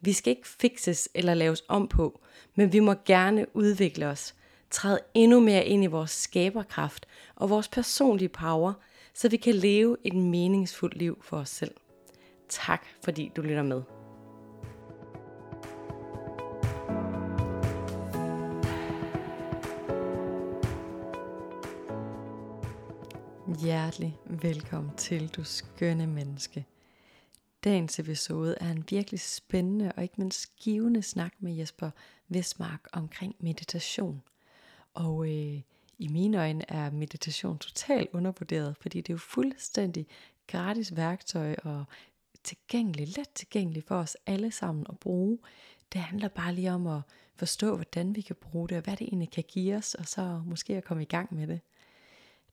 Vi skal ikke fikses eller laves om på, men vi må gerne udvikle os, træde endnu mere ind i vores skaberkraft og vores personlige power, så vi kan leve et meningsfuldt liv for os selv. Tak fordi du lytter med. Hjertelig velkommen til, du skønne menneske. Dagens episode er en virkelig spændende og ikke mindst givende snak med Jesper Vestmark omkring meditation. Og øh, i mine øjne er meditation totalt undervurderet, fordi det er jo fuldstændig gratis værktøj og tilgængelig, let tilgængelig for os alle sammen at bruge. Det handler bare lige om at forstå, hvordan vi kan bruge det, og hvad det egentlig kan give os, og så måske at komme i gang med det.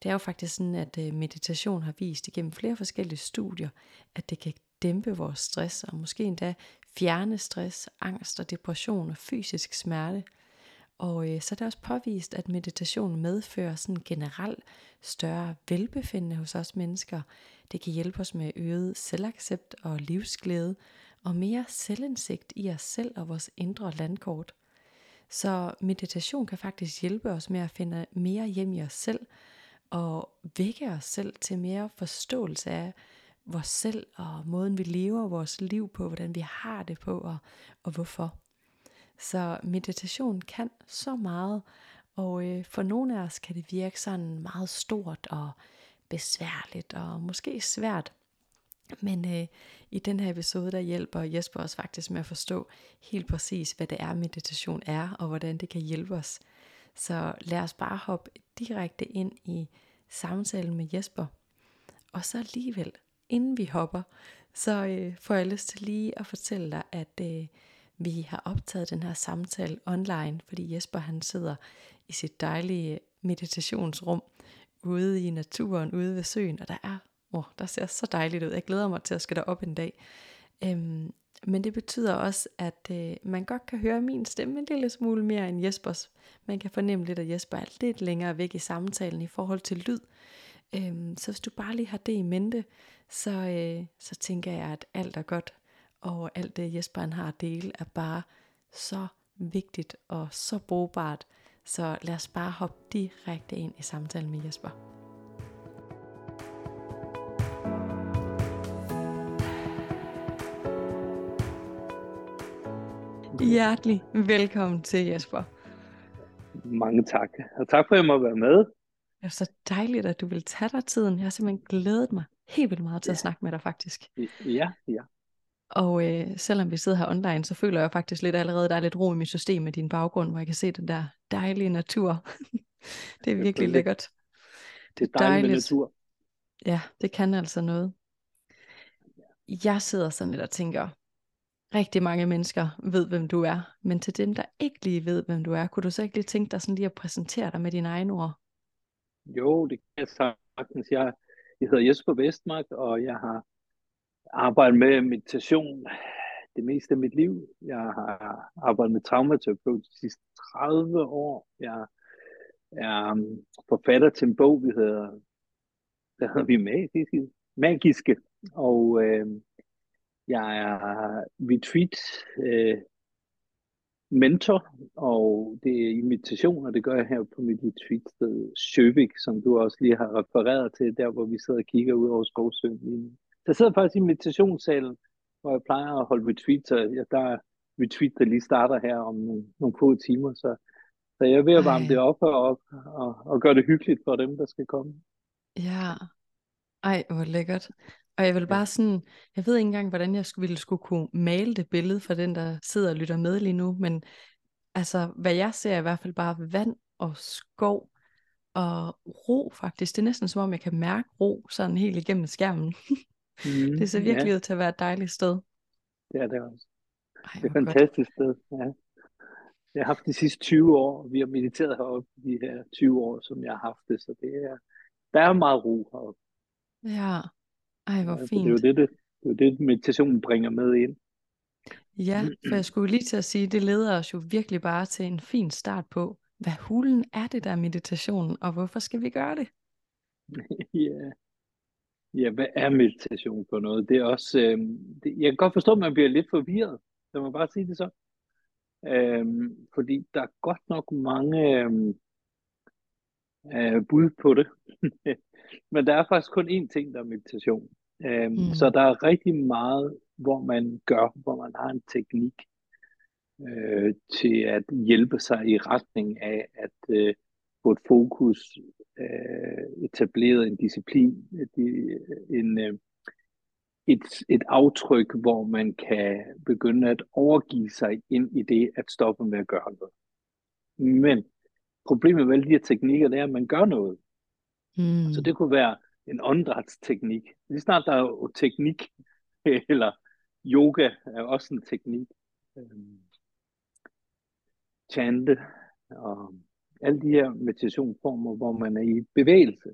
Det er jo faktisk sådan, at øh, meditation har vist igennem flere forskellige studier, at det kan dæmpe vores stress, og måske endda fjerne stress, angst og depression og fysisk smerte. Og øh, så er det også påvist, at meditation medfører sådan generelt større velbefindende hos os mennesker. Det kan hjælpe os med øget selvaccept og livsglæde, og mere selvindsigt i os selv og vores indre landkort. Så meditation kan faktisk hjælpe os med at finde mere hjem i os selv, og vække os selv til mere forståelse af, vores selv og måden vi lever vores liv på, hvordan vi har det på og, og hvorfor. Så meditation kan så meget, og øh, for nogle af os kan det virke sådan meget stort og besværligt og måske svært. Men øh, i den her episode, der hjælper Jesper os faktisk med at forstå helt præcis, hvad det er, meditation er, og hvordan det kan hjælpe os. Så lad os bare hoppe direkte ind i samtalen med Jesper. Og så alligevel, inden vi hopper, så øh, får jeg lyst til lige at fortælle dig, at øh, vi har optaget den her samtale online, fordi Jesper han sidder i sit dejlige øh, meditationsrum ude i naturen, ude ved søen, og der er, oh, der ser så dejligt ud. Jeg glæder mig til at skal derop en dag. Øhm, men det betyder også, at øh, man godt kan høre min stemme en lille smule mere end Jespers. Man kan fornemme lidt, at Jesper er lidt længere væk i samtalen i forhold til lyd. Øhm, så hvis du bare lige har det i mente, så, øh, så tænker jeg, at alt er godt, og alt det Jesper han har at dele, er bare så vigtigt og så brugbart. Så lad os bare hoppe direkte ind i samtalen med Jesper. Hjertelig velkommen til Jesper. Mange tak. Og tak for, at jeg må være med. Det er så dejligt, at du vil tage dig tiden. Jeg har simpelthen glædet mig helt vildt meget til ja. at snakke med dig faktisk. Ja, ja. Og øh, selvom vi sidder her online, så føler jeg faktisk lidt allerede, der er lidt ro i mit system med din baggrund, hvor jeg kan se den der dejlige natur. det er virkelig lækkert. Det er dejligt, dejligt natur. Ja, det kan altså noget. Jeg sidder sådan lidt og tænker, rigtig mange mennesker ved, hvem du er, men til dem, der ikke lige ved, hvem du er, kunne du så ikke lige tænke dig sådan lige at præsentere dig med dine egne ord? Jo, det kan jeg sagtens. Jeg, jeg hedder Jesper Vestmark, og jeg har arbejdet med meditation det meste af mit liv. Jeg har arbejdet med traumaterapeut de sidste 30 år. Jeg er um, forfatter til en bog, vi hedder, der hedder vi magiske, magiske. og øh, jeg er retreat øh, mentor, og det er imitation, og det gør jeg her på mit retreat-sted Sjøvik, som du også lige har refereret til, der hvor vi sidder og kigger ud over Skovsøen lige Så jeg sidder faktisk i meditationssalen, hvor jeg plejer at holde retreat, så ja, der er retreat, der lige starter her om nogle, nogle få timer, så, så jeg er ved at varme Ej. det op og, og, og gøre det hyggeligt for dem, der skal komme. Ja, ej, hvor lækkert. Og jeg vil bare sådan, jeg ved ikke engang, hvordan jeg ville skulle kunne male det billede for den, der sidder og lytter med lige nu, men altså, hvad jeg ser er i hvert fald bare vand og skov og ro faktisk. Det er næsten som om, jeg kan mærke ro sådan helt igennem skærmen. Mm, det ser virkelig yeah. ud til at være et dejligt sted. Det er det også. Ej, Det er et godt. fantastisk sted. Ja. Jeg har haft de sidste 20 år. Vi har mediteret heroppe de her 20 år, som jeg har haft det. Så det er, der er meget ro heroppe. Ja, ej, hvor så det er jo fint. det, det, det, er det meditationen bringer med ind. Ja, for jeg skulle lige til at sige, det leder os jo virkelig bare til en fin start på, hvad hulen er det der er meditationen, og hvorfor skal vi gøre det? Ja. ja, hvad er meditation for noget? Det er også, øh, det, jeg kan godt forstå, at man bliver lidt forvirret. Lad mig bare sige det så. Øhm, fordi der er godt nok mange øhm, øh, bud på det. Men der er faktisk kun én ting, der er meditation. Øhm, Mm. Så der er rigtig meget, hvor man gør, hvor man har en teknik øh, til at hjælpe sig i retning af at øh, få et fokus, øh, etableret en disciplin, et, en, øh, et, et aftryk, hvor man kan begynde at overgive sig ind i det at stoppe med at gøre noget. Men problemet med alle de her teknikker, det er, at man gør noget. Mm. Så det kunne være en åndedrætsteknik. Lige snart der er jo teknik, eller yoga er også en teknik. Øhm, chante og alle de her meditationsformer, hvor man er i bevægelse,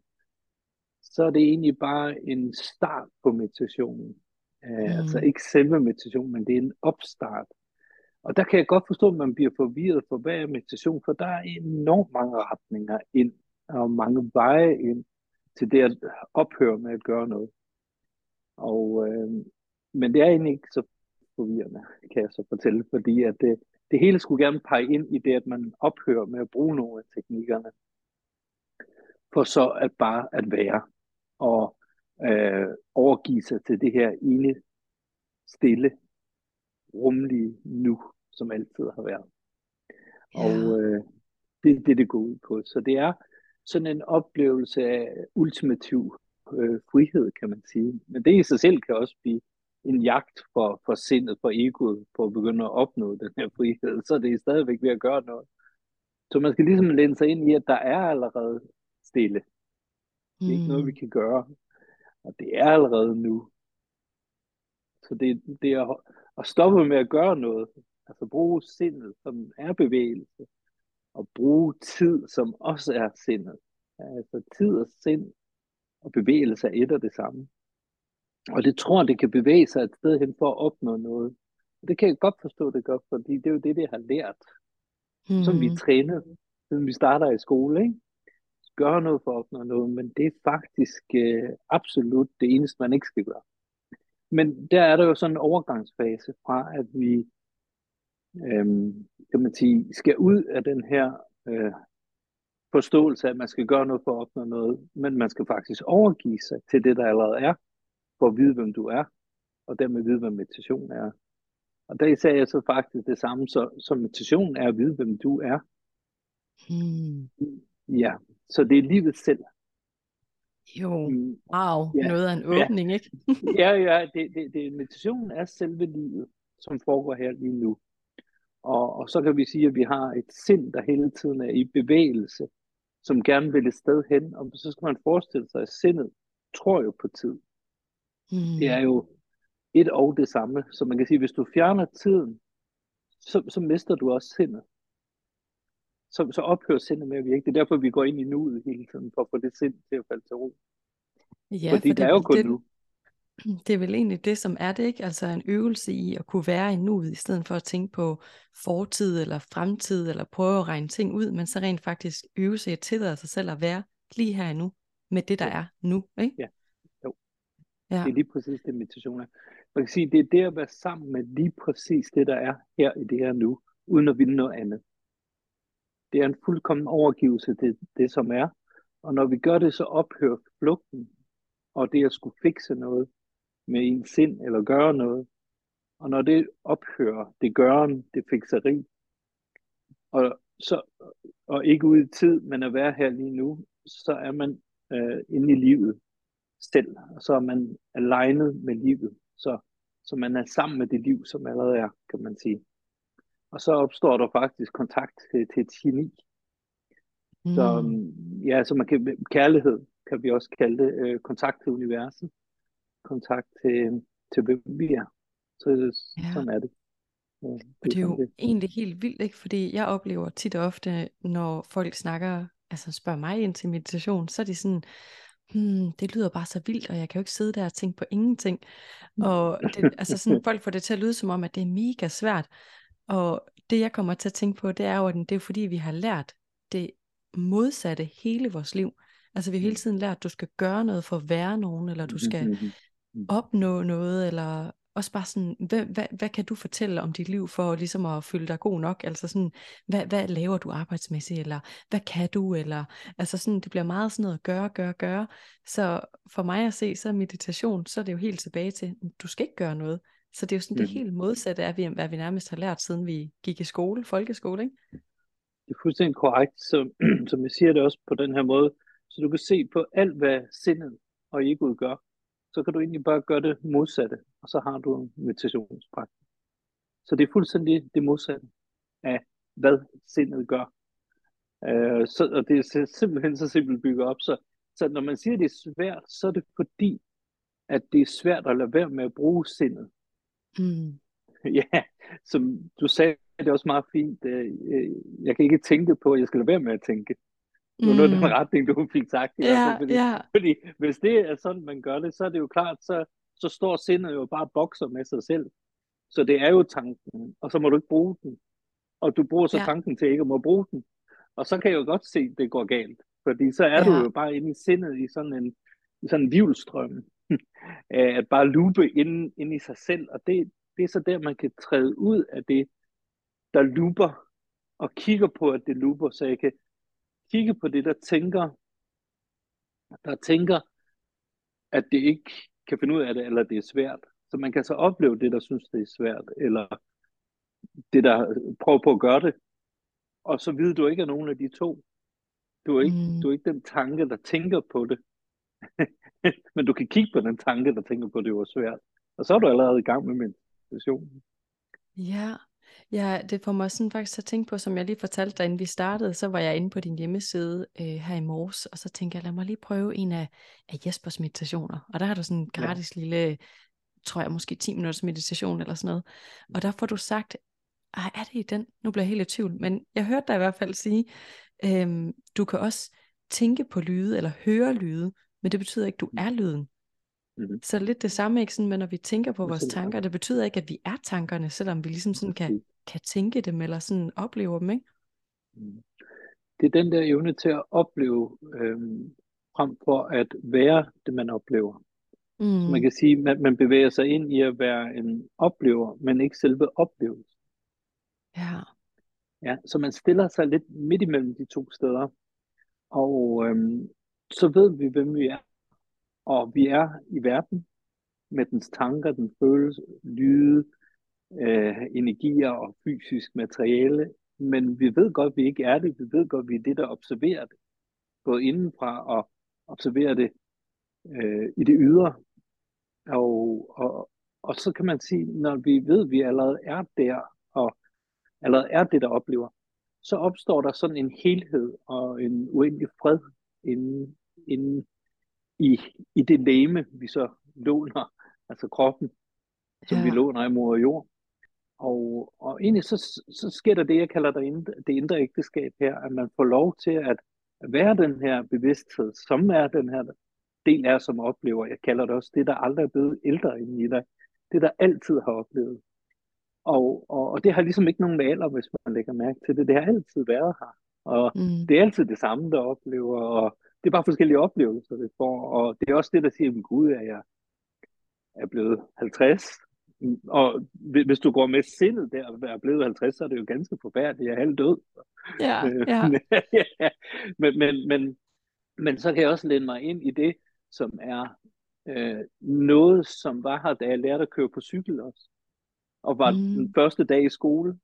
så er det egentlig bare en start på meditationen. Øh, Mm. Altså ikke selve meditationen, men det er en opstart. Og der kan jeg godt forstå, at man bliver forvirret for, hvad er meditation? For der er enormt mange retninger ind, og mange veje ind til det at ophøre med at gøre noget. Og, øh, men det er egentlig ikke så forvirrende, kan jeg så fortælle, fordi at det, det hele skulle gerne pege ind i det, at man ophører med at bruge nogle af teknikkerne, for så at bare at være og øh, overgive sig til det her ene stille, rumlige nu, som altid har været. Og Ja. øh, det er det, det går ud på. Så det er sådan en oplevelse af ultimativ øh, frihed, kan man sige. Men det i sig selv kan også blive en jagt for, for sindet, for egoet, for at begynde at opnå den her frihed. Så det er stadigvæk ved at gøre noget. Så man skal ligesom læne sig ind i, at der er allerede stille. Det er ikke noget, vi Mm. kan gøre. Og det er allerede nu. Så det, det er at- at stoppe med at gøre noget. Altså bruge sindet, som er bevægelse. Og bruge tid, som også er sindet. Altså tid og sind og bevægelse er et og det samme. Og det tror, det kan bevæge sig et sted hen for at opnå noget. Og det kan jeg godt forstå, det gør, fordi det er jo det, det har lært. Som vi Mm. træner, siden vi starter i skole, ikke? Gøre noget for at opnå noget, men det er faktisk øh, absolut det eneste, man ikke skal gøre. Men der er der jo sådan en overgangsfase fra, at vi øhm, kan man sige, skal ud af den her øh, forståelse af, at man skal gøre noget for at opnå noget, men man skal faktisk overgive sig til det, der allerede er, for at vide, hvem du er, og dermed vide, hvad meditation er. Og der sagde jeg så faktisk det samme, så, så meditation er at vide, hvem du er. Mm. Ja, så det er livet selv. Jo, Mm, wow, Ja, noget af en ja, åbning, ikke? ja, ja det, det, det, meditationen er selve livet, som foregår her lige nu. Og, og så kan vi sige, at vi har et sind, der hele tiden er i bevægelse, som gerne vil et sted hen. Og så skal man forestille sig, at sindet tror jo på tid. Det er Mm. jo et og det samme. Så man kan sige, at hvis du fjerner tiden, så, så mister du også sindet. Så, så ophører sindet med at virke. Det er derfor, vi går ind i nuet hele tiden, for at få det sind til at falde til ro. Ja, Fordi for det er er jo kun det, nu. det er vel egentlig det, som er det, ikke? Altså en øvelse i at kunne være i nuet, i stedet for at tænke på fortid eller fremtid, eller prøve at regne ting ud, men så rent faktisk øve sig til at sig selv at være lige her nu, med det, der er nu, ikke? ja, jo. Ja, Det er lige præcis det, meditation er. Man kan sige, det er det at være sammen med lige præcis det, der er her i det her nu, uden at ville noget andet. Det er en fuldkommen overgivelse til det, som er. Og når vi gør det, så ophører flugten, og det at skulle fikse noget med en sind, eller gøre noget. Og når det ophører, det gøren, det fikseri, og, så, og ikke ud i tid, men at være her lige nu, så er man øh, inde i livet selv, og så er man alignet med livet, så, så man er sammen med det liv, som allerede er, kan man sige. Og så opstår der faktisk kontakt til, til et geni. Så mm. mm, ja, så man kan, kærlighed kan vi også kalde det, øh, kontakt til universet, kontakt til, til hvem vi er. Så ja. sådan er det. Ja, og det er jo det. egentlig helt vildt, ikke? Fordi jeg oplever tit og ofte, når folk snakker, altså spørger mig ind til meditation, så er de sådan, hmm, det lyder bare så vildt, og jeg kan jo ikke sidde der og tænke på ingenting. Og det, altså sådan, folk får det til at lyde som om, at det er mega svært. Og det jeg kommer til at tænke på, det er jo, at det er fordi, vi har lært det modsatte hele vores liv. Altså vi har hele mm. tiden lært, at du skal gøre noget for at være nogen, eller du skal mm-hmm. Mm. Opnå noget, eller også bare sådan, hvad, hvad, hvad kan du fortælle om dit liv for ligesom at føle dig god nok? Altså sådan, hvad, hvad laver du arbejdsmæssigt, eller hvad kan du? Eller, altså sådan, det bliver meget sådan noget at gøre, gøre, gøre. Så for mig at se, så er meditation, så er det jo helt tilbage til, du skal ikke gøre noget. Så det er jo sådan mm. det helt modsatte af, hvad vi nærmest har lært, siden vi gik i skole, folkeskole, ikke? Det er fuldstændig korrekt, så, som jeg siger det også på den her måde, så du kan se på alt, hvad sindet og egoet gør, så kan du egentlig bare gøre det modsatte, og så har du en meditationspraksis. Så det er fuldstændig det modsatte af, hvad sindet gør. Uh, så, og det er simpelthen så simpelt bygget op. Så, så når man siger, at det er svært, så er det fordi, at det er svært at lade være med at bruge sindet. Mm. ja, som du sagde, det er også meget fint. Øh, øh, jeg kan ikke tænke på, at jeg skal lade være med at tænke. Det var mm. noget den retning, du fik sagt. I ja, fordi, ja. fordi hvis det er sådan, man gør det, så er det jo klart, så, så står sindet jo bare bokser med sig selv. Så det er jo tanken, og så må du ikke bruge den. Og du bruger så ja. tanken til ikke at må bruge den. Og så kan jeg jo godt se, at det går galt. Fordi så er ja. du jo bare inde i sindet i sådan en, i sådan en vivlstrøm. at bare lupe ind, ind i sig selv. Og det, det er så der, man kan træde ud af det, der luper, og kigger på, at det luper, så jeg kan kigge på det, der tænker, der tænker, at det ikke kan finde ud af det, eller det er svært. Så man kan så opleve det, der synes, det er svært, eller det, der prøver på at gøre det, og så ved du ikke er nogen af de to. Du er ikke, mm. du er ikke den tanke, der tænker på det. Men du kan kigge på den tanke, der tænker på, at det var svært. Og så er du allerede i gang med meditationen. Ja, Ja, det får mig sådan faktisk at tænke på, som jeg lige fortalte dig, inden vi startede, så var jeg inde på din hjemmeside øh, her i morges, og så tænkte jeg, lad mig lige prøve en af, af Jespers meditationer. Og der har du sådan en gratis ja. lille, tror jeg måske 10 minutters meditation eller sådan noget. Og der får du sagt, ej, er det i den? Nu bliver jeg helt i tvivl, men jeg hørte dig i hvert fald sige, øhm, du kan også tænke på lyde, eller høre lyde, men det betyder ikke, du mm. er lyden. Mm-hmm. Så lidt det samme, ikke? Sådan, men når vi tænker på vores tanker, det betyder ikke, at vi er tankerne, selvom vi ligesom sådan kan, kan tænke dem, eller sådan opleve dem, ikke? Mm. Det er den der evne til at opleve, øhm, frem for at være det, man oplever. Mm. Så man kan sige, at man, man bevæger sig ind i at være en oplever, men ikke selve oplevelsen. Ja. Ja, så man stiller sig lidt midt imellem de to steder. Og øhm, så ved vi, hvem vi er. Og vi er i verden med dens tanker, den følelse, lyde, øh, energier og fysisk materiale. Men vi ved godt, at vi ikke er det. Vi ved godt, at vi er det, der observerer det. Både indenfra og observerer det øh, i det ydre. Og, og, og så kan man sige, når vi ved, at vi allerede er der, og allerede er det, der oplever, så opstår der sådan en helhed og en uendelig fred inden, inden i, i det læme, vi så låner, altså kroppen, som ja. vi låner i mor og jord. Og, og egentlig så, så sker der det, jeg kalder det indre, det indre ægteskab her, at man får lov til at være den her bevidsthed, som er den her del af som oplever. Jeg kalder det også det, der aldrig er blevet ældre end i dig. Det, der altid har oplevet. Og, og, og det har ligesom ikke nogen alder, hvis man lægger mærke til det. Det har altid været her. Og mm. det er altid det samme, der oplever. Og det er bare forskellige oplevelser, det får. Og det er også det, der siger, at Gud er jeg er blevet 50. Og hvis du går med sindet der og er blevet 50, så er det jo ganske forfærdeligt. Jeg er halvt død. Ja, ja. men, men, men, men så kan jeg også læne mig ind i det, som er øh, noget, som var her, da jeg lærte at køre på cykel også. Og var mm. den første dag i skole,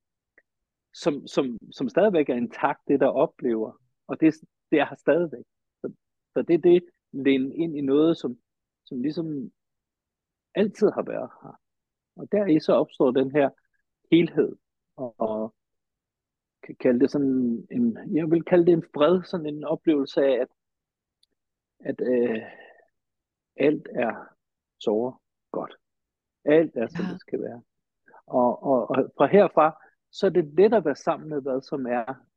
som, som, som stadigvæk er intakt, det der oplever. Og det, det er stadigvæk. Så det er det, læne ind i noget, som, som ligesom altid har været her. Og deri så opstår den her helhed, og, og kan kalde det sådan en, jeg vil kalde det en fred, sådan en oplevelse af, at, at øh, alt er så godt. Alt er, som ja. det skal være. Og, og, og fra herfra, så er det let at være sammen med, hvad som er.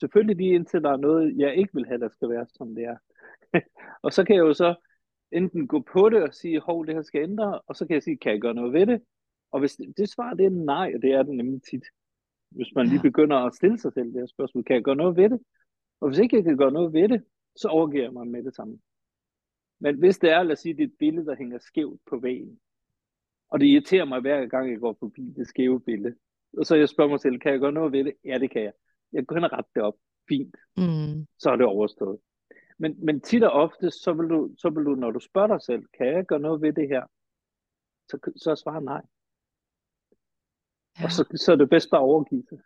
Selvfølgelig lige indtil der er noget, jeg ikke vil have, der skal være, som det er. og så kan jeg jo så enten gå på det og sige, hov, det her skal ændre, og så kan jeg sige, kan jeg gøre noget ved det? Og hvis det, det svar det er nej, og det er det nemlig tit, hvis man lige begynder at stille sig selv det her spørgsmål, kan jeg gøre noget ved det? Og hvis ikke jeg kan gøre noget ved det, så overgiver jeg mig med det samme. Men hvis det er, lad os sige, det er et billede, der hænger skævt på væggen, og det irriterer mig hver gang, jeg går forbi det skæve billede, og så jeg spørger mig selv, kan jeg gøre noget ved det? Ja, det kan jeg. Jeg kan rette det op. Fint. Mm. Så er det overstået. Men, men tit og ofte, så vil, du, så vil du, når du spørger dig selv, kan jeg gøre noget ved det her? Så, så er svaret nej. Ja. Og så, så er det bedst bare at overgive det.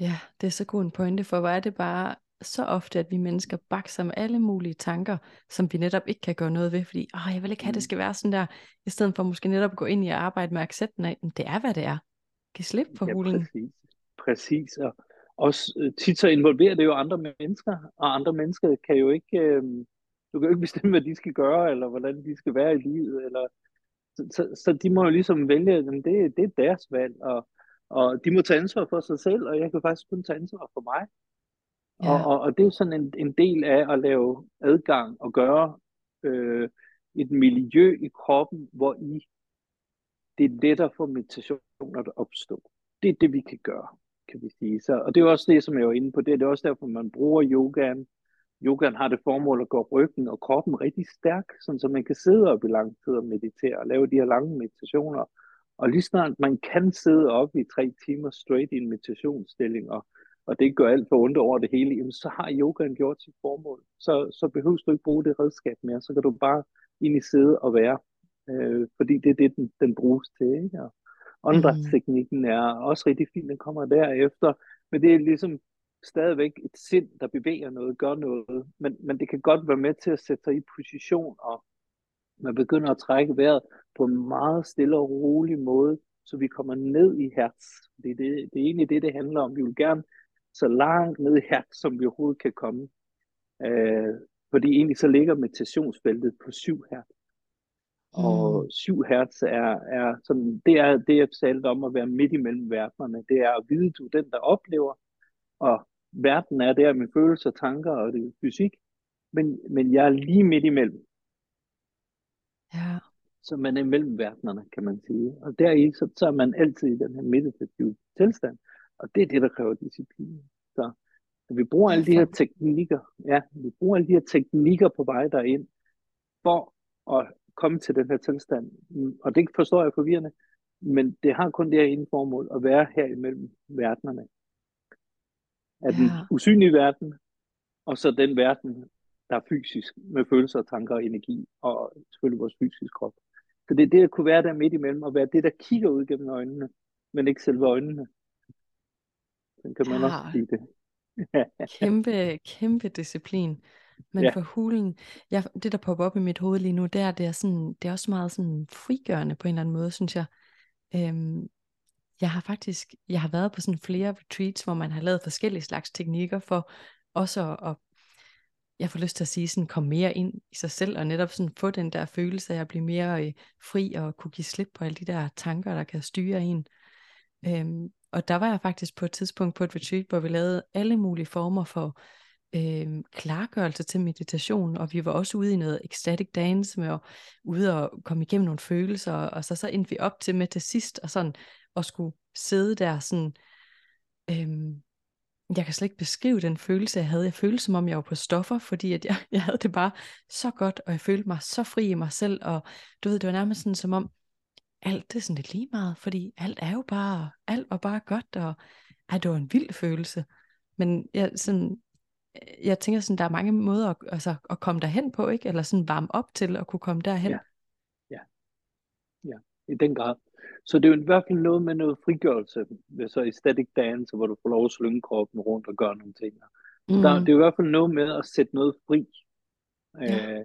Ja, det er så god en pointe, for hvor er det bare så ofte, at vi mennesker bakser med alle mulige tanker, som vi netop ikke kan gøre noget ved, fordi Åh, jeg vil ikke have, at det mm. skal være sådan der, i stedet for måske netop at gå ind i og arbejde med accepten af, det er, hvad det er. Giv slip på ja, hulen. Præcis. præcis. Og også øh, tit så involverer det jo andre mennesker, og andre mennesker kan jo ikke, øh, du kan jo ikke bestemme, hvad de skal gøre, eller hvordan de skal være i livet, eller så, så, så de må jo ligesom vælge, at det, det er deres valg, og, og de må tage ansvar for sig selv, og jeg kan faktisk kun tage ansvar for mig. Ja. Og, og, og det er sådan en, en del af at lave adgang og gøre øh, et miljø i kroppen, hvor i det er lettere for meditationer at opstå. Det er det, vi kan gøre, kan vi sige. Så, og det er også det, som jeg var inde på. Det, det er også derfor, man bruger yogaen. Yogaen har det formål at gøre ryggen og kroppen rigtig stærk, sådan så man kan sidde op i lang tid og meditere og lave de her lange meditationer. Og lige snart man kan sidde op i tre timer straight i en meditationsstilling og og det gør alt for ondt over det hele, jamen, så har yogaen gjort sit formål. Så, så behøver du ikke bruge det redskab mere, så kan du bare ind i sidde og være, øh, fordi det er det, den, den bruges til. Ikke? Og åndedrætsteknikken mm. er også rigtig fin, den kommer derefter, men det er ligesom stadigvæk et sind, der bevæger noget, gør noget, men, men det kan godt være med til at sætte sig i position, og man begynder at trække vejret på en meget stille og rolig måde, så vi kommer ned i hertz. Det er, det, det er egentlig det, det handler om. Vi vil gerne så langt ned i hertz, som vi overhovedet kan komme. Øh, fordi egentlig så ligger meditationsfeltet på 7 hertz. Og 7 mm. hertz er, er sådan, det er det, jeg talte om at være midt imellem verdenerne. Det er at vide, du er den, der oplever, og verden er der med følelser, tanker og det fysik, men, men jeg er lige midt imellem. Ja. Så man er mellem verdenerne, kan man sige. Og deri, så, så er man altid i den her meditative tilstand. Og det er det, der kræver disciplin. Så, så vi bruger alle de her teknikker, ja, vi bruger alle de her teknikker på vej derind, for at komme til den her tilstand. Og det forstår jeg forvirrende, men det har kun det her ene formål, at være her imellem verdenerne. Af ja. den usynlige verden, og så den verden, der er fysisk, med følelser, tanker og energi, og selvfølgelig vores fysiske krop. Så det er det at kunne være der midt imellem, og være det, der kigger ud gennem øjnene, men ikke selve øjnene. Den kan man ja. også sige det. kæmpe, kæmpe disciplin. Men ja. for hulen, jeg, det der popper op i mit hoved lige nu, det er, det er, sådan, det er også meget sådan frigørende på en eller anden måde, synes jeg. Øhm, jeg har faktisk, jeg har været på sådan flere retreats, hvor man har lavet forskellige slags teknikker for også at, at jeg får lyst til at sige, sådan komme mere ind i sig selv, og netop sådan få den der følelse af at blive mere øh, fri, og kunne give slip på alle de der tanker, der kan styre en. Øhm, og der var jeg faktisk på et tidspunkt på et retreat, hvor vi lavede alle mulige former for øh, klargørelse til meditation, og vi var også ude i noget ecstatic dance med at ude og komme igennem nogle følelser, og så, så endte vi op til med til sidst, og sådan at skulle sidde der sådan, øh, jeg kan slet ikke beskrive den følelse, jeg havde. Jeg følte som om, jeg var på stoffer, fordi at jeg, jeg havde det bare så godt, og jeg følte mig så fri i mig selv, og du ved, det var nærmest sådan som om, alt det er sådan lidt lige meget, fordi alt er jo bare, alt var bare godt, og ej, det var en vild følelse. Men jeg, sådan, jeg tænker sådan, der er mange måder at, altså, at komme derhen på, ikke? Eller sådan varme op til at kunne komme derhen. Ja. ja. Ja, i den grad. Så det er jo i hvert fald noget med noget frigørelse, så i static dance, hvor du får lov at slynge kroppen rundt og gøre nogle ting. Mm. Der, det er jo i hvert fald noget med at sætte noget fri. Ja. Øh,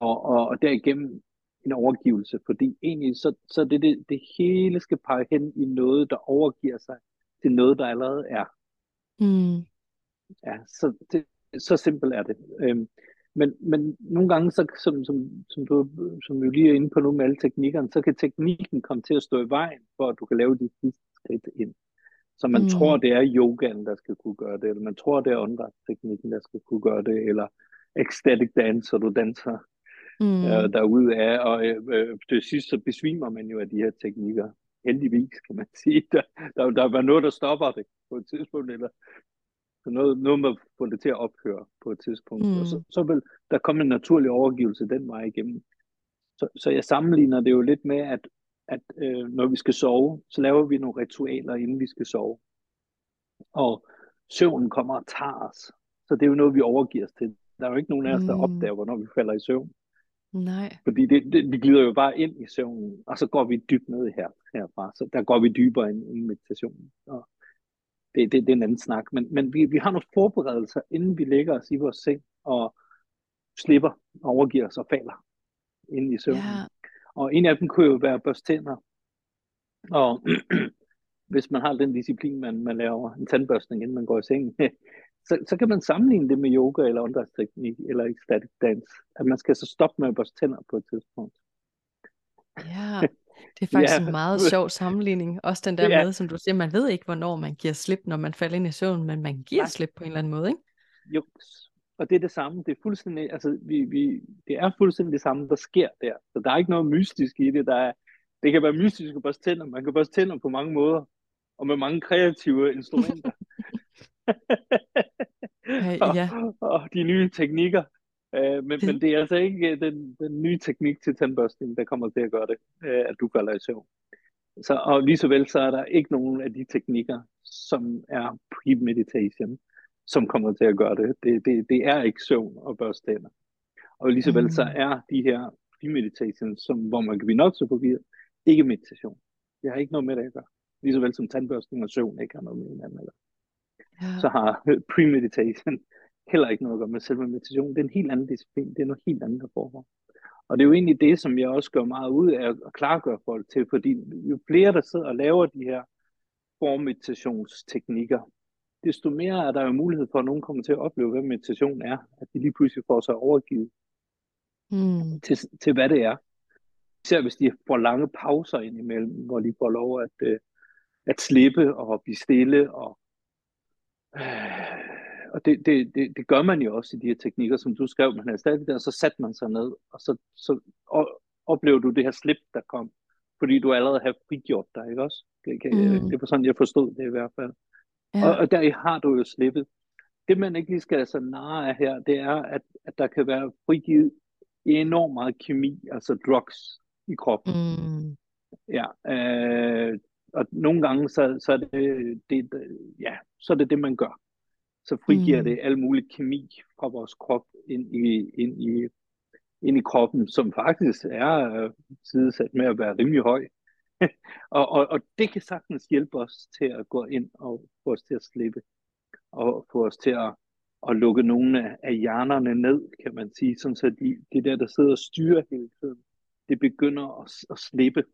og, og, og derigennem en overgivelse, fordi egentlig så, så det, det, det hele skal pege hen i noget, der overgiver sig til noget, der allerede er. Mm. Ja, så, det, så simpelt er det. Øhm, Men, men nogle gange, så, som, som, som, du, som du lige er inde på nu med alle teknikkerne, så kan teknikken komme til at stå i vejen, for at du kan lave de sidste skridt ind. Så man mm. tror, det er yogaen, der skal kunne gøre det, eller man tror, det er åndedrætsteknikken, der skal kunne gøre det, eller ecstatic dance, så du danser mm. øh, derude af, og øh, øh, det sidste, så besvimer man jo af de her teknikker. Heldigvis, kan man sige. Der, der, der var noget, der stopper det på et tidspunkt, eller så noget, noget med at få det til at ophøre på et tidspunkt. Mm. Og så, så vil der komme en naturlig overgivelse den vej igennem. Så, så jeg sammenligner det jo lidt med, at, at øh, når vi skal sove, så laver vi nogle ritualer, inden vi skal sove. Og søvnen kommer og tager os. Så det er jo noget, vi overgiver os til. Der er jo ikke nogen af os, der mm. opdager, hvornår vi falder i søvn. Nej. Fordi det, det, vi glider jo bare ind i søvnen, og så går vi dybt ned her, herfra. Så der går vi dybere ind i meditationen. Og det, det, det er en anden snak. Men, men vi, vi har nogle forberedelser, inden vi lægger os i vores seng og slipper, overgiver os og falder ind i søvnen. Ja. Og en af dem kunne jo være børste tænder. Og hvis man har den disciplin, man, man laver en tandbørstning, inden man går i seng, så, så kan man sammenligne det med yoga eller åndedrætsteknik eller ecstatic dance. At man skal så stoppe med at børste tænder på et tidspunkt. Ja, det er faktisk ja. en meget sjov sammenligning. Også den der ja. med, som du siger, man ved ikke, hvornår man giver slip, når man falder ind i søvn, men man giver Nej. slip på en eller anden måde, ikke? Jo, og det er det samme. Det er fuldstændig, altså, vi, vi, det er fuldstændig det samme, der sker der. Så der er ikke noget mystisk i det. Der er, det kan være mystisk at børste tænder. Man kan børste tænder på mange måder, og med mange kreative instrumenter. ja, ja. og, og de nye teknikker. Uh, men, men det er altså ikke den, den nye teknik til tandbørstning, der kommer til at gøre det, uh, at du falder i søvn. Så, og lige så vel, så er der ikke nogen af de teknikker, som er pre-meditation, som kommer til at gøre det. Det, det, det er ikke søvn og børste tænder. Og lige så vel, så mm. er de her pre-meditation, som, hvor man kan blive nok så forvirret, ikke meditation. Det har ikke noget med det at gøre. Lige så vel som tandbørstning og søvn ikke har noget med hinanden. Eller ja. så har premeditation heller ikke noget at gøre med selve meditation. Det er en helt anden disciplin. Det er noget helt andet, der foregår. Og det er jo egentlig det, som jeg også gør meget ud af at klargøre folk til, fordi jo flere, der sidder og laver de her formeditationsteknikker, desto mere er der jo mulighed for, at nogen kommer til at opleve, hvad meditation er. At de lige pludselig får sig overgivet mm. til, til, hvad det er. Især hvis de får lange pauser indimellem, hvor de får lov at, øh, at slippe og blive stille og og det, det, det, det gør man jo også i de her teknikker, som du skrev, man er stadig der, så satte man sig ned, og så, så og, oplever du det her slip, der kom, fordi du allerede har frigjort dig, ikke også? Det, kan, mm. det var sådan, jeg forstod det i hvert fald. Ja. Og, og der har du jo slippet. Det, man ikke lige skal så narre af her, det er, at, at der kan være frigivet enormt meget kemi, altså drugs i kroppen. Mm. Ja, øh, og nogle gange, så, så er det, det, ja, så er det det, man gør. Så frigiver mm. det al mulig kemi fra vores krop ind i, ind i, ind i kroppen, som faktisk er sidesat med at være rimelig høj. og, og, og det kan sagtens hjælpe os til at gå ind og få os til at slippe, og få os til at, at lukke nogle af hjernerne ned, kan man sige, sådan så de, de der, der sidder og styrer hele tiden, det begynder at, at slippe,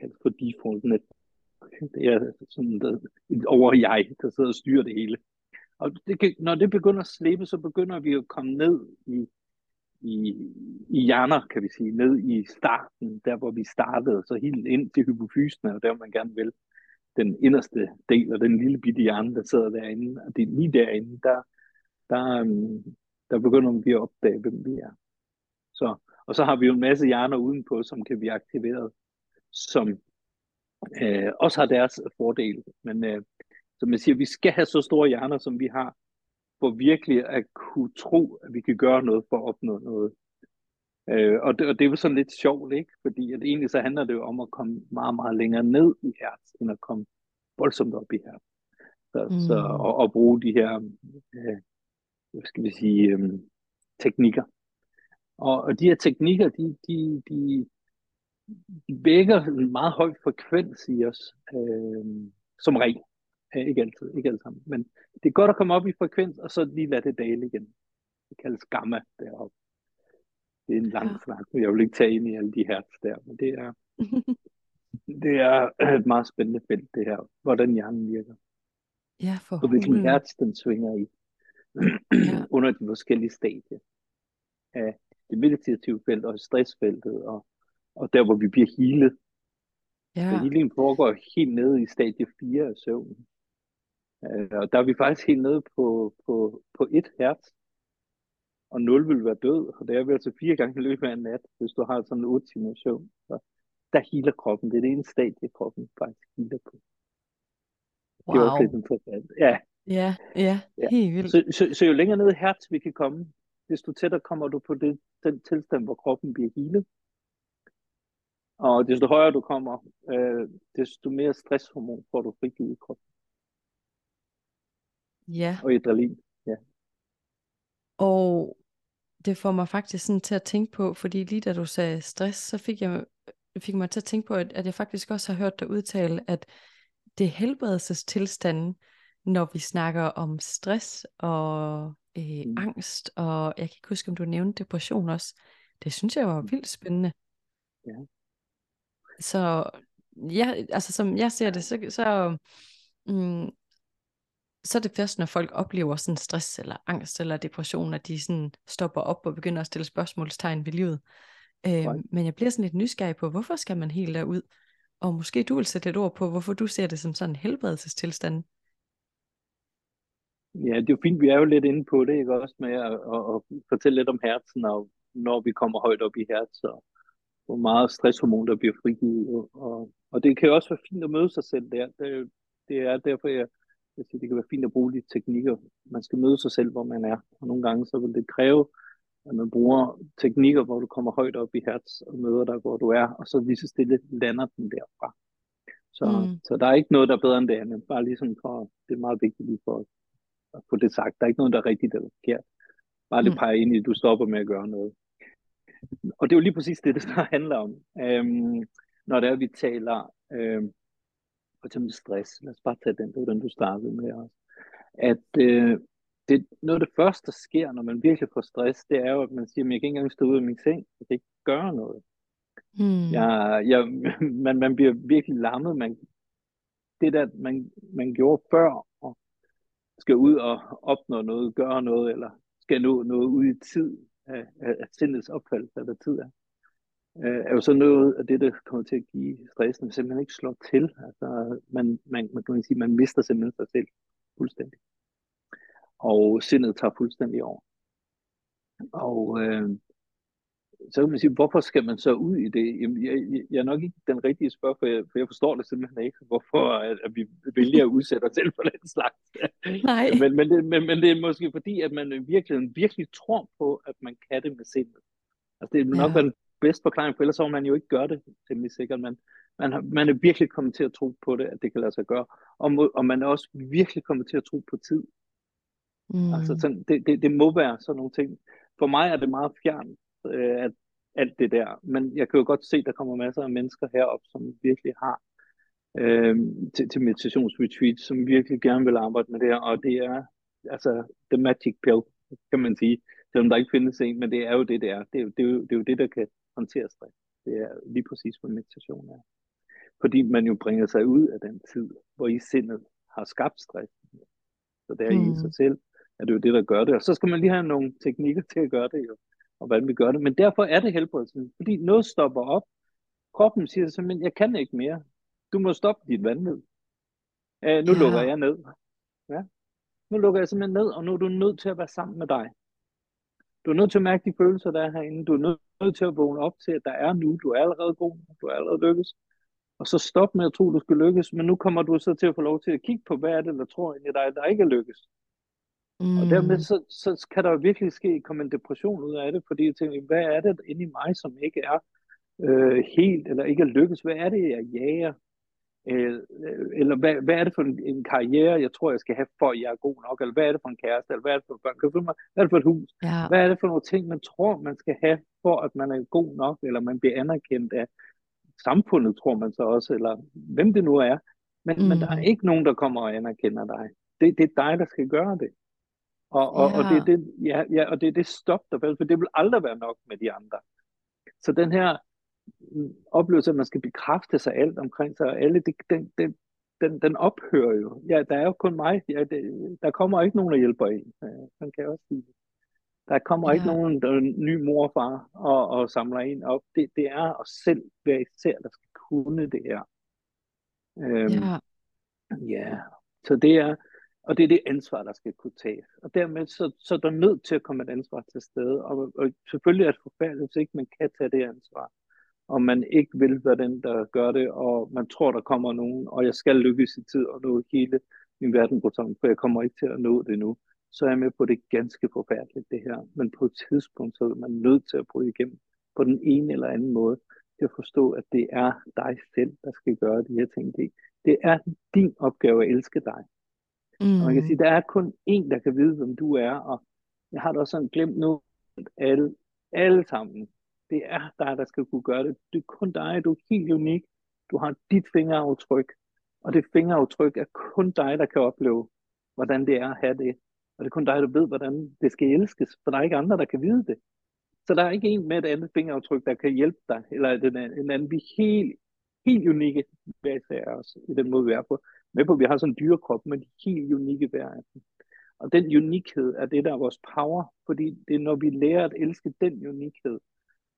kaldt for default net det er sådan et over-jeg, der sidder og styrer det hele. Og det kan, når det begynder at slippe, så begynder vi at komme ned i, i, i hjerner, kan vi sige, ned i starten, der hvor vi startede, så helt ind til hypofysen, og der man gerne vil, den inderste del af den lille bitte hjerne, der sidder derinde, og det er lige derinde, der, der, øhm, der begynder vi at opdage, hvem vi er. Så, og så har vi jo en masse hjerner udenpå, som kan blive aktiveret, som øh, også har deres fordel. Men øh, som jeg siger, vi skal have så store hjerner, som vi har, for virkelig at kunne tro, at vi kan gøre noget for at opnå noget. Øh, og, det, og det er jo sådan lidt sjovt, ikke? Fordi at egentlig så handler det jo om at komme meget, meget længere ned i herz, end at komme voldsomt op i herz. Så, mm. så, og, og bruge de her, øh, hvad skal vi sige, øh, teknikker. Og, og de her teknikker, de, de, de, vækker en meget høj frekvens i os, øh, som regel. Ikke altid, ikke altid sammen. Men det er godt at komme op i frekvens, og så lige lade det dale igen. Det kaldes gamma deroppe. Det er en lang ja. snak, jeg vil ikke tage ind i alle de hertz der, men det er, det er et meget spændende felt, det her, hvordan hjernen virker. Ja, for Og hvilken hertz den svinger i, ja. under de forskellige stadier. af det meditative felt og stressfeltet, og, og der, hvor vi bliver healet. Ja. Så healingen foregår helt nede i stadie 4 af søvnen. Øh, og der er vi faktisk helt nede på, på, på et hertz, og 0 vil være død, og det er vi altså fire gange i løbet af en nat, hvis du har sådan en 8 timer søvn. Så der healer kroppen. Det er det ene stadie, kroppen faktisk healer på. Wow. Det er også lidt interessant. Ja. Ja, ja, ja. helt vildt. Så, så, så jo længere ned i hertz vi kan komme, desto tættere kommer du på det, den tilstand, hvor kroppen bliver healet. Og desto højere du kommer, øh, desto mere stresshormon får du frigivet i kroppen. Ja. Og adrenalin, ja. Og det får mig faktisk sådan til at tænke på, fordi lige da du sagde stress, så fik jeg fik mig til at tænke på, at, at jeg faktisk også har hørt dig udtale, at det helbredelsestilstanden, når vi snakker om stress og øh, mm. angst, og jeg kan ikke huske, om du nævnte depression også. Det synes jeg var mm. vildt spændende. Ja. Så ja, altså som jeg ser det, så, så, mm, så er det først, når folk oplever sådan stress eller angst eller depression, at de sådan stopper op og begynder at stille spørgsmålstegn ved livet. Øh, men jeg bliver sådan lidt nysgerrig på, hvorfor skal man helt derud? Og måske du vil sætte lidt ord på, hvorfor du ser det som sådan en helbredelsestilstand. Ja, det er jo fint, vi er jo lidt inde på det, ikke også, med at, at, at fortælle lidt om hersen, og når vi kommer højt op i hersen, og hvor meget stresshormon, der bliver frigivet. Og, og det kan jo også være fint at møde sig selv der. Det, det er derfor, jeg, jeg siger, det kan være fint at bruge de teknikker. Man skal møde sig selv, hvor man er. Og nogle gange så vil det kræve, at man bruger teknikker, hvor du kommer højt op i hertz og møder dig, hvor du er, og så lige så stille lander den derfra. Så, mm. så der er ikke noget, der er bedre end det andet. Bare ligesom for, det er meget vigtigt lige for at få det sagt. Der er ikke noget, der er rigtigt eller forkert. Bare det mm. peger ind i, at du stopper med at gøre noget. Og det er jo lige præcis det, det der handler om. Øhm, når det er, at vi taler øhm, for eksempel stress. Lad os bare tage den, det var den, du startede med også. At øh, det, noget af det første, der sker, når man virkelig får stress, det er jo, at man siger, at jeg kan ikke engang stå ud af min seng. Jeg kan ikke gøre noget. Hmm. Jeg, jeg, man, man bliver virkelig lammet. Man, det der, man, man gjorde før, og skal ud og opnå noget, gøre noget, eller skal nå noget ud i tid af, af, af sindets opfattelse af, hvad tid er, øh, er jo så noget af det, der kommer til at give stressen, simpelthen ikke slår til. Altså, man, man, man kan sige, man mister simpelthen sig selv fuldstændig og sindet tager fuldstændig over. Og øh, så kan man sige, hvorfor skal man så ud i det? Jamen, jeg, jeg er nok ikke den rigtige spørg, for jeg, for jeg forstår det simpelthen ikke, hvorfor at, at vi vælger at udsætte os selv for den slags. Nej. men, men, det, men, men det er måske fordi, at man virkelig, virkelig tror på, at man kan det med sindet. Altså det er nok ja. den bedste forklaring, for ellers så man jo ikke gøre det, temmelig sikkert. Men man, har, man er virkelig kommet til at tro på det, at det kan lade sig gøre. Og, og man er også virkelig kommet til at tro på tid. Mm. Altså sådan, det, det, det må være sådan nogle ting. For mig er det meget fjern, øh, at alt det der. Men jeg kan jo godt se, at der kommer masser af mennesker herop, som virkelig har øh, til, til meditationsretreat, som virkelig gerne vil arbejde med det her. Og det er altså the magic pill, kan man sige. Selvom der ikke findes en, men det er jo det, det er. Det er jo det, er jo, det, er jo det der kan håndtere stress. Det er lige præcis, hvad meditation er. Fordi man jo bringer sig ud af den tid, hvor I sindet har skabt stress. Så det er mm. i sig selv er det jo det, der gør det. Og så skal man lige have nogle teknikker til at gøre det jo, og hvordan vi gør det. Men derfor er det helbredelse, fordi noget stopper op. Kroppen siger simpelthen, jeg kan ikke mere. Du må stoppe dit vandløb. Øh, nu ja. lukker jeg ned. Ja. Nu lukker jeg simpelthen ned, og nu er du nødt til at være sammen med dig. Du er nødt til at mærke de følelser, der er herinde. Du er nødt til at vågne op til, at der er nu. Du er allerede god. Du er allerede lykkes. Og så stop med at tro, du skal lykkes. Men nu kommer du så til at få lov til at kigge på, hvad er det, der tror ind i dig, der ikke er lykkes. Mm. Og dermed så, så kan der virkelig ske komme en depression ud af det, fordi jeg tænker, hvad er det inde i mig, som ikke er øh, helt, eller ikke er lykkes? Hvad er det, jeg jager? Øh, eller hvad, hvad er det for en, en karriere, jeg tror, jeg skal have, for at jeg er god nok? Eller hvad er det for en kæreste? Eller hvad er det for børn? Kan du mig? Hvad er det for et hus? Ja. Hvad er det for nogle ting, man tror, man skal have, for at man er god nok? Eller man bliver anerkendt af samfundet, tror man så også, eller hvem det nu er. Men, mm. men der er ikke nogen, der kommer og anerkender dig. Det, det er dig, der skal gøre det. Og, og, ja. og, det, er det, ja, ja, og det er det stop, der for det vil aldrig være nok med de andre. Så den her mm, oplevelse, at man skal bekræfte sig alt omkring sig, og alle, det, den, den, den, den ophører jo. Ja, der er jo kun mig. Ja, det, der kommer ikke nogen, der hjælper en. Ja, kan jeg også sige Der kommer ja. ikke nogen der ny morfar og, og samler en op. Det, det er os selv hver især, der skal kunne det her. Øhm, ja. Ja, så det er, og det er det ansvar, der skal kunne tages. Og dermed så, så er der nødt til at komme et ansvar til stede. Og, og selvfølgelig er det forfærdeligt, hvis ikke man kan tage det ansvar. Og man ikke vil være den, der gør det, og man tror, der kommer nogen, og jeg skal lykkes i tid og nå hele min verden på sammen, for jeg kommer ikke til at nå det nu. Så er jeg med på, det ganske forfærdeligt, det her. Men på et tidspunkt, så er man nødt til at bryde igennem på den ene eller anden måde, til at forstå, at det er dig selv, der skal gøre de her ting. Det, det er din opgave at elske dig. Mm. Og man kan sige, der er kun én, der kan vide, hvem du er, og jeg har da også sådan glemt nu, at alle, alle sammen, det er dig, der skal kunne gøre det. Det er kun dig, du er helt unik. Du har dit fingeraftryk, og det fingeraftryk er kun dig, der kan opleve, hvordan det er at have det. Og det er kun dig, der ved, hvordan det skal elskes, for der er ikke andre, der kan vide det. Så der er ikke en med et andet fingeraftryk, der kan hjælpe dig, eller en anden. Vi er helt, helt unikke hver især os, i den måde, vi er på. Med på, at vi har sådan en dyrekrop, men de helt unikke hver af dem. Og den unikhed er det, der er vores power, fordi det er, når vi lærer at elske den unikhed,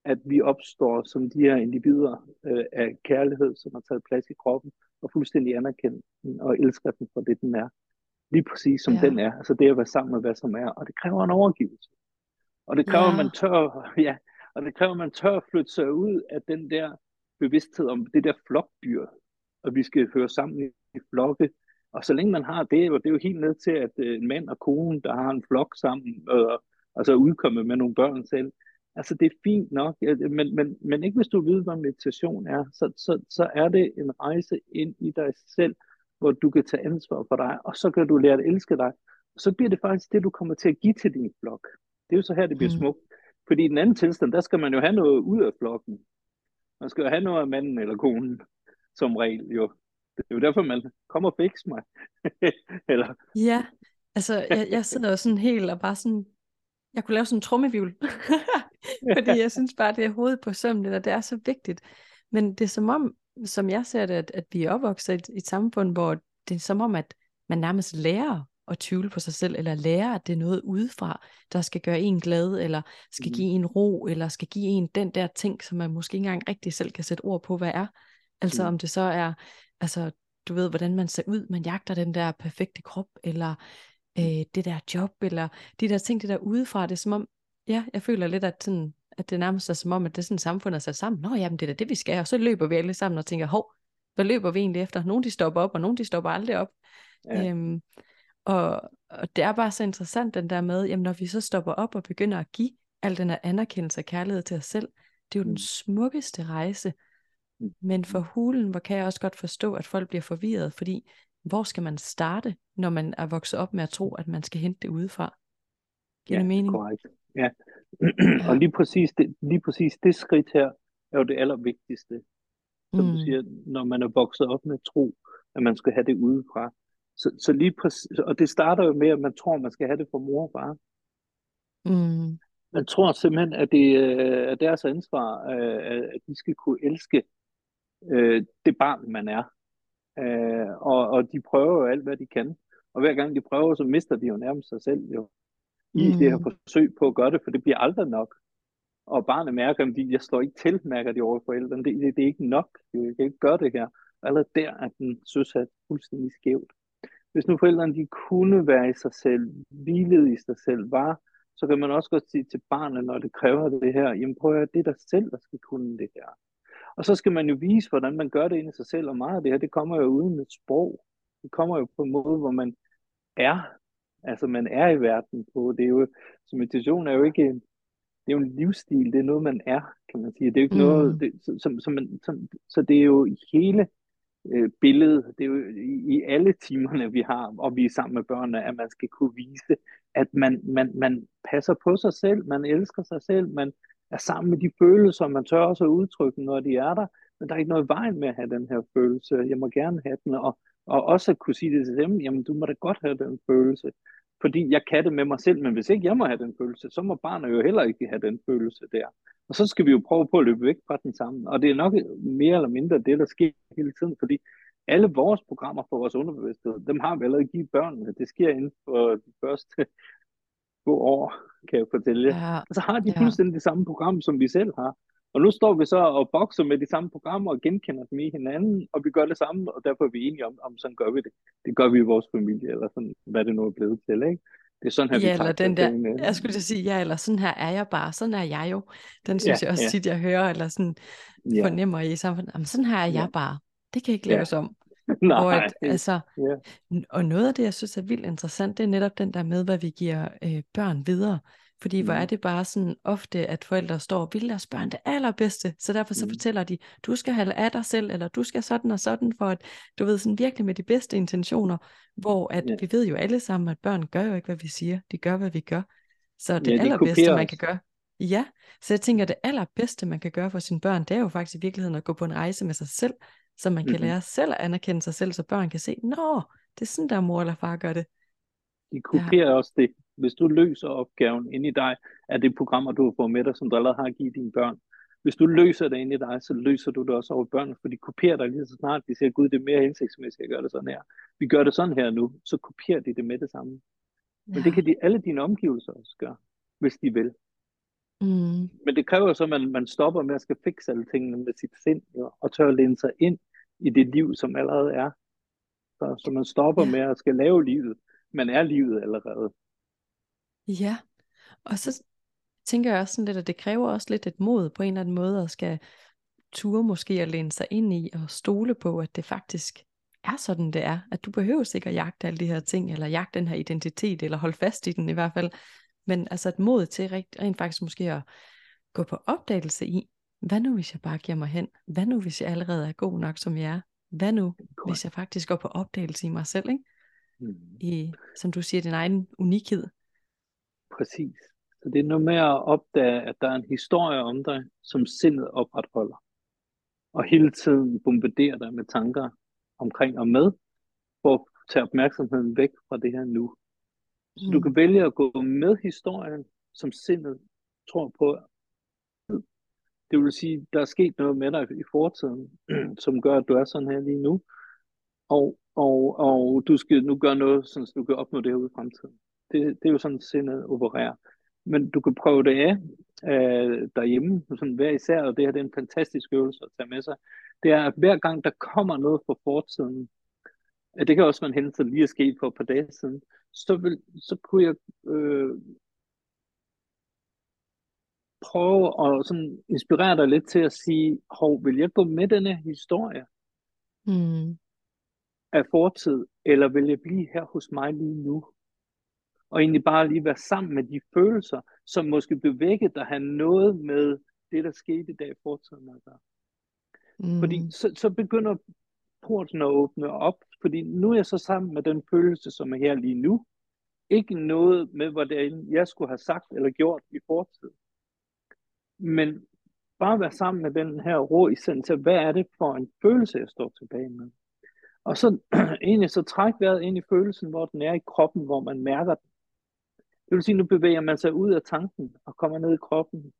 at vi opstår som de her individer øh, af kærlighed, som har taget plads i kroppen, og fuldstændig anerkendt den og elsker den for det, den er. Lige præcis som ja. den er. Altså det at være sammen med, hvad som er. Og det kræver en overgivelse. Og det kræver, ja. man tør, ja, og det kræver, at man tør at flytte sig ud af den der bevidsthed om det der flokdyr, og vi skal høre sammen i flokke. Og så længe man har det, og det er jo helt ned til, at øh, en mand og kone, der har en flok sammen, og, og så udkomme med nogle børn selv, altså det er fint nok, men, men, men ikke hvis du ved, hvad meditation er, så, så, så er det en rejse ind i dig selv, hvor du kan tage ansvar for dig, og så kan du lære at elske dig. Og så bliver det faktisk det, du kommer til at give til din flok. Det er jo så her, det bliver mm. smukt. Fordi i den anden tilstand, der skal man jo have noget ud af flokken. Man skal jo have noget af manden eller konen, som regel jo. Det er jo derfor, man kommer og fix mig. eller... Ja, altså jeg, jeg sidder jo sådan helt og bare sådan, jeg kunne lave sådan en trummevivl. Fordi jeg synes bare, det er hovedet på sømmen, og det er så vigtigt. Men det er som om, som jeg ser det, at, at vi er opvokset i et, et samfund, hvor det er som om, at man nærmest lærer at tvivle på sig selv, eller lære, at det er noget udefra, der skal gøre en glad, eller skal mm. give en ro, eller skal give en den der ting, som man måske ikke engang rigtig selv kan sætte ord på, hvad er. Altså mm. om det så er, altså du ved, hvordan man ser ud, man jagter den der perfekte krop, eller mm. øh, det der job, eller de der ting, det der udefra, det er som om, ja, jeg føler lidt, at, sådan, at det nærmest er som om, at det er sådan samfund er sat sammen. Nå, jamen det er det, vi skal, og så løber vi alle sammen og tænker, hov, hvad løber vi egentlig efter? Nogle de stopper op, og nogle de stopper aldrig op. Ja. Øhm, og, og det er bare så interessant den der med, jamen når vi så stopper op og begynder at give al den her anerkendelse og kærlighed til os selv, det er jo den mm. smukkeste rejse. Mm. Men for hulen, hvor kan jeg også godt forstå, at folk bliver forvirret, fordi hvor skal man starte, når man er vokset op med at tro, at man skal hente det udefra? Giver ja, det mening? Korrekt. Ja, og lige præcis, det, lige præcis det skridt her, er jo det allervigtigste. Som mm. du siger, når man er vokset op med tro, at man skal have det udefra. Så, så lige præcis, og det starter jo med, at man tror, man skal have det fra mor og far. Mm. Man tror simpelthen, at det er deres ansvar, øh, at de skal kunne elske øh, det barn, man er. Øh, og, og de prøver jo alt, hvad de kan. Og hver gang de prøver, så mister de jo nærmest sig selv jo i mm. det her forsøg på at gøre det, for det bliver aldrig nok. Og barnet mærker, at jeg slår ikke til, mærker de over forældrene. Det, det, det er ikke nok. Jeg kan ikke gøre det her. Og allerede der er den søsat fuldstændig skævt. Hvis nu forældrene de kunne være i sig selv, hvilede i sig selv, var, så kan man også godt sige til barnet, når det kræver det her, jamen prøv at høre, det er dig selv, der skal kunne det her. Og så skal man jo vise, hvordan man gør det ind i sig selv, og meget af det her, det kommer jo uden et sprog. Det kommer jo på en måde, hvor man er Altså man er i verden på, det er jo, så meditation er jo ikke, det er jo en livsstil, det er noget, man er, kan man sige. Det er jo ikke mm. noget, det, som, som man, som, så det er jo hele øh, billedet, det er jo i, i alle timerne, vi har, og vi er sammen med børnene, at man skal kunne vise, at man, man, man passer på sig selv, man elsker sig selv, man er sammen med de følelser, man tør også at udtrykke, når de er der, men der er ikke noget vejen med at have den her følelse. Jeg må gerne have den, og, og også at kunne sige det til dem, jamen du må da godt have den følelse fordi jeg kan det med mig selv, men hvis ikke jeg må have den følelse, så må barnet jo heller ikke have den følelse der. Og så skal vi jo prøve på at løbe væk fra den sammen. Og det er nok mere eller mindre det, der sker hele tiden, fordi alle vores programmer for vores underbevidsthed, dem har vi allerede givet børnene. Det sker inden for de første få år, kan jeg fortælle Ja, Og så har de ja. fuldstændig det samme program, som vi selv har. Og nu står vi så og bokser med de samme programmer og genkender dem i hinanden, og vi gør det samme, og derfor er vi enige om, om sådan gør vi det. Det gør vi i vores familie, eller sådan, hvad det nu er blevet til, ikke? Det er sådan her, Ja, vi eller den der, tingene. jeg skulle sige, ja, eller sådan her er jeg bare, sådan er jeg jo. Den synes Ja, jeg også ja. tit, jeg hører, eller sådan Ja, fornemmer i samfundet, jamen sådan her er Ja. jeg bare. Det kan ikke Ja. laves om. Hvor nej. at, altså, Ja. Og noget af det, jeg synes er vildt interessant, det er netop den der med, hvad vi giver øh, børn videre. Fordi hvor Mm. er det bare sådan ofte, at forældre står og vil deres børn det allerbedste, så derfor så Mm. fortæller de, du skal have af dig selv, eller du skal sådan og sådan, for at du ved sådan virkelig med de bedste intentioner, hvor at Ja. vi ved jo alle sammen, at børn gør jo ikke, hvad vi siger, de gør, hvad vi gør. Så det Ja, de allerbedste, man kan gøre, ja, så jeg tænker, at det allerbedste, man kan gøre for sine børn, det er jo faktisk i virkeligheden at gå på en rejse med sig selv, så man kan Mhm. lære selv at anerkende sig selv, så børn kan se, nå, det er sådan, der mor eller far gør det. De kopierer også det. Hvis du løser opgaven inde i dig, af det programmer, du har fået med dig, som du allerede har givet dine børn. Hvis du løser det inde i dig, så løser du det også over børnene, for de kopierer dig lige så snart. De siger, gud, det er mere hensigtsmæssigt at gøre det sådan her. Vi gør det sådan her nu, så kopierer de det med det samme. Men det kan de, alle dine omgivelser også gøre, hvis de vil. Mm, Men det kræver så, at man, man stopper med at skal fikse alle tingene med sit sind, jo, og tør at læne sig ind i det liv, som allerede er. Så, så man stopper Ja. med at skal lave livet. Man er livet allerede. Ja, og så tænker jeg også sådan lidt, at det kræver også lidt et mod på en eller anden måde, at skal ture måske at læne sig ind i og stole på, at det faktisk er sådan, det er. At du behøver ikke at jagte alle de her ting, eller jagte den her identitet, eller holde fast i den i hvert fald. Men altså et mod til rent, rent faktisk måske at gå på opdagelse i, hvad nu hvis jeg bare giver mig hen? Hvad nu hvis jeg allerede er god nok, som jeg er? Hvad nu hvis jeg faktisk går på opdagelse i mig selv, ikke? Mm. I, som du siger, din egen unikhed. Præcis. Så det er noget med at opdage, at der er en historie om dig, som sindet opretholder. Og hele tiden bombarderer dig med tanker omkring og med, for at tage opmærksomheden væk fra det her nu. Så du Mm. kan vælge at gå med historien, som sindet tror på. Det vil sige, der er sket noget med dig i fortiden, som gør, at du er sådan her lige nu. Og, og, og du skal nu gøre noget, så du kan opnå det her ude i fremtiden. Det, det er jo sådan, sindet opererer. Men du kan prøve det af øh, derhjemme, sådan hver især, og det her det er en fantastisk øvelse at tage med sig. Det er, at hver gang der kommer noget fra fortiden, øh, det kan også være en hændelse, der lige er sket for et par dage siden, så, vil, så kunne jeg øh, prøve at sådan inspirere dig lidt til at sige, hov, vil jeg gå med denne historie Mm. af fortid, eller vil jeg blive her hos mig lige nu? Og egentlig bare lige være sammen med de følelser, som måske blev vækket, der har noget med det, der skete i dag i fortiden at gøre. Mm. Fordi så, så begynder porten at åbne op, fordi nu er jeg så sammen med den følelse, som er her lige nu. Ikke noget med, hvordan jeg skulle have sagt eller gjort i fortiden. Men bare være sammen med den her ro i til, hvad er det for en følelse, jeg står tilbage med. Og så egentlig så træk vejret ind i følelsen, hvor den er i kroppen, hvor man mærker den. Det vil sige, nu bevæger man sig ud af tanken og kommer ned i kroppen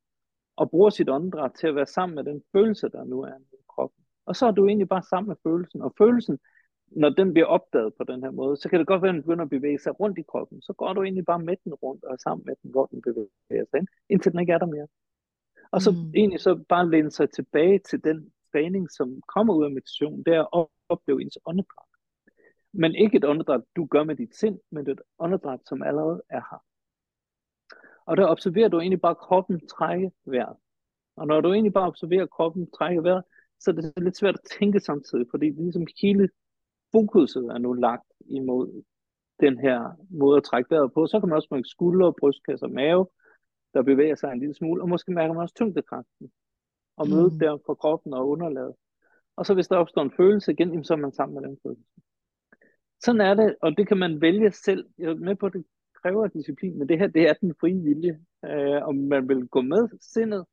og bruger sit åndedræt til at være sammen med den følelse, der nu er i kroppen. Og så er du egentlig bare sammen med følelsen. Og følelsen, når den bliver opdaget på den her måde, så kan det godt være, at den begynder at bevæge sig rundt i kroppen. Så går du egentlig bare med den rundt og sammen med den, hvor den bevæger sig ind, indtil den ikke er der mere. Og så Mm. egentlig så bare læne sig tilbage til den træning, som kommer ud af meditation, det er at opleve ens åndedræt. Men ikke et åndedræt, du gør med dit sind, men et åndedræt, som allerede er her. Og der observerer du egentlig bare kroppen trække vejret. Og når du egentlig bare observerer kroppen trække vejret, så er det lidt svært at tænke samtidig, fordi det ligesom hele fokuset er nu lagt imod den her måde at trække vejret på. Så kan man også mærke skuldre, brystkasse og mave, der bevæger sig en lille smule, og måske mærker man også tyngdekraften og mødet Mm. der på kroppen og underlaget. Og så hvis der opstår en følelse igen, så er man sammen med den følelse. Sådan er det, og det kan man vælge selv. Jeg er med på, at det kræver disciplin, men det her, det er den frie vilje. Øh, om man vil gå med sindet,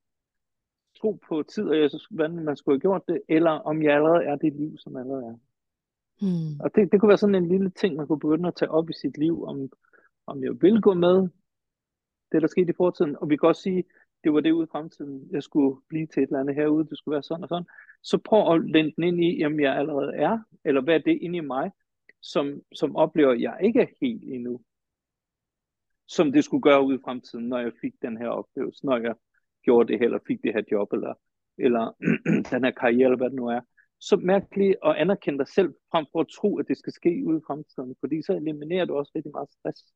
tro på tid, og Jesus, hvordan man skulle have gjort det, eller om jeg allerede er det liv, som allerede er. Mm. Og det, det kunne være sådan en lille ting, man kunne begynde at tage op i sit liv, om, om jeg vil gå med det, der skete i fortiden. Og vi kan også sige, det var det ude i fremtiden, jeg skulle blive til et eller andet herude, det skulle være sådan og sådan. Så prøv at lente den ind i, om jeg allerede er, eller hvad er det inde i mig, som, som oplever, at jeg ikke er helt endnu som det skulle gøre ud i fremtiden, når jeg fik den her oplevelse, når jeg gjorde det eller fik det her job, eller, eller den her karriere, eller hvad det nu er. Så mærkeligt at anerkende dig selv, frem for at tro, at det skal ske ude i fremtiden, fordi så eliminerer du også rigtig meget stress,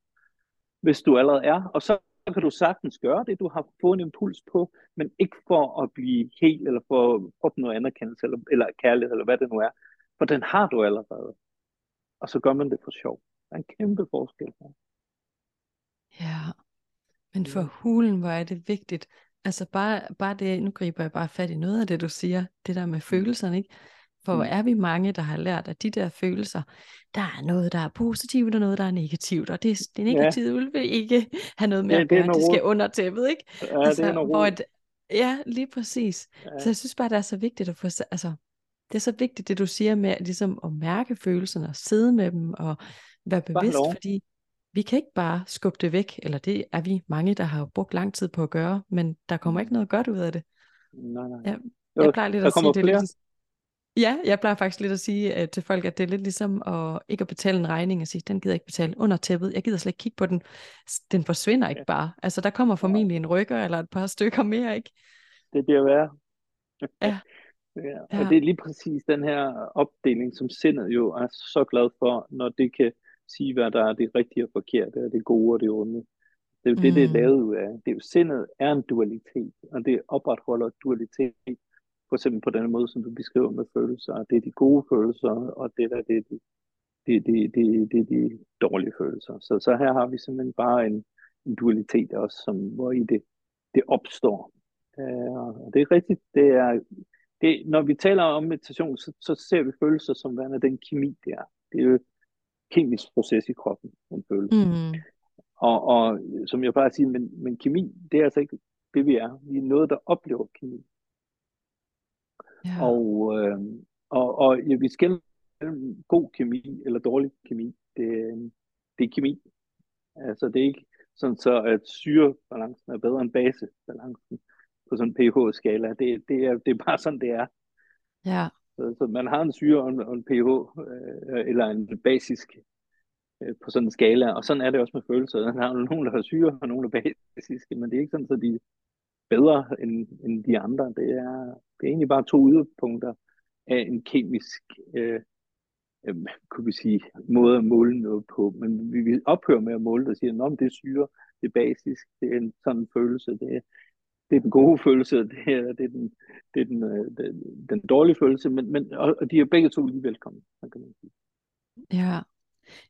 hvis du allerede er. Og så kan du sagtens gøre det, du har fået en impuls på, men ikke for at blive helt, eller for at opnå noget anerkendelse, eller, eller kærlighed, eller hvad det nu er. For den har du allerede. Og så gør man det for sjov. Der er en kæmpe forskel her. Ja, men for hulen, hvor er det vigtigt. Altså bare, bare det, nu griber jeg bare fat i noget af det, du siger, det der med mm. følelserne, ikke? For hvor mm. er vi mange, der har lært, at de der følelser, der er noget, der er positivt, og noget, der er negativt. Og det, det negative ja. vil ikke have noget med ja, at gøre, det, det skal under tæppet, ikke? Ja, altså, det er hvor et, Ja, lige præcis. Ja. Så jeg synes bare, det er så vigtigt at få, altså, det er så vigtigt, det du siger med ligesom at mærke følelserne, og sidde med dem, og være bevidst, fordi vi kan ikke bare skubbe det væk, eller det er vi mange, der har brugt lang tid på at gøre, men der kommer ikke mm. noget godt ud af det. Nej, nej. Jeg, jeg plejer lidt at sige, det lidt, Ja, jeg plejer faktisk lidt at sige uh, til folk, at det er lidt ligesom at ikke at betale en regning og sige, den gider jeg ikke betale under tæppet. Jeg gider slet ikke kigge på den. Den forsvinder ikke ja. bare. Altså, der kommer formentlig en rykker eller et par stykker mere, ikke? Det bliver værre. ja. ja. Og ja. det er lige præcis den her opdeling, som sindet jo er så glad for, når det kan sige, hvad der er det rigtige og forkerte, og det gode og det onde. Det er jo det, mm. det er mm. lavet ud af. Det er jo, sindet er en dualitet, og det opretholder dualitet for eksempel på den måde, som du beskriver med følelser. Det er de gode følelser, og det der, det er de, det, det, det, det er de dårlige følelser. Så, så her har vi simpelthen bare en, en dualitet også, som, hvor i det, det opstår. Uh, og det er rigtigt, det er, det, når vi taler om meditation, så, så ser vi følelser som værende den kemi, det er. Det er jo kemisk proces i kroppen, en følelse. Mm. Og, og som jeg plejer at sige, men, men kemi, det er altså ikke det, vi er. Vi er noget, der oplever kemi. Ja. Og, øh, og, og ja, vi skal god kemi eller dårlig kemi. Det, det er kemi. Altså det er ikke sådan så, at syrebalancen er bedre end basebalancen på sådan en pH-skala. Det, det, er, det er bare sådan, det er. Ja. Så, man har en syre og en, og en pH, øh, eller en basisk øh, på sådan en skala, og sådan er det også med følelser. Der er nogen, der har syre, og nogen, der er basiske, men det er ikke sådan, at de er bedre end, end de andre. Det er, det er egentlig bare to yderpunkter af en kemisk øh, øh, kunne vi sige, måde at måle noget på. Men vi, vi ophører med at måle det og siger, at det er syre, det er basisk, det er en sådan følelse, det er, det er den gode følelse, det er, det er, den, det er den, øh, den, den dårlige følelse, men, men, og, og de er begge to lige velkomne, kan man sige. Ja,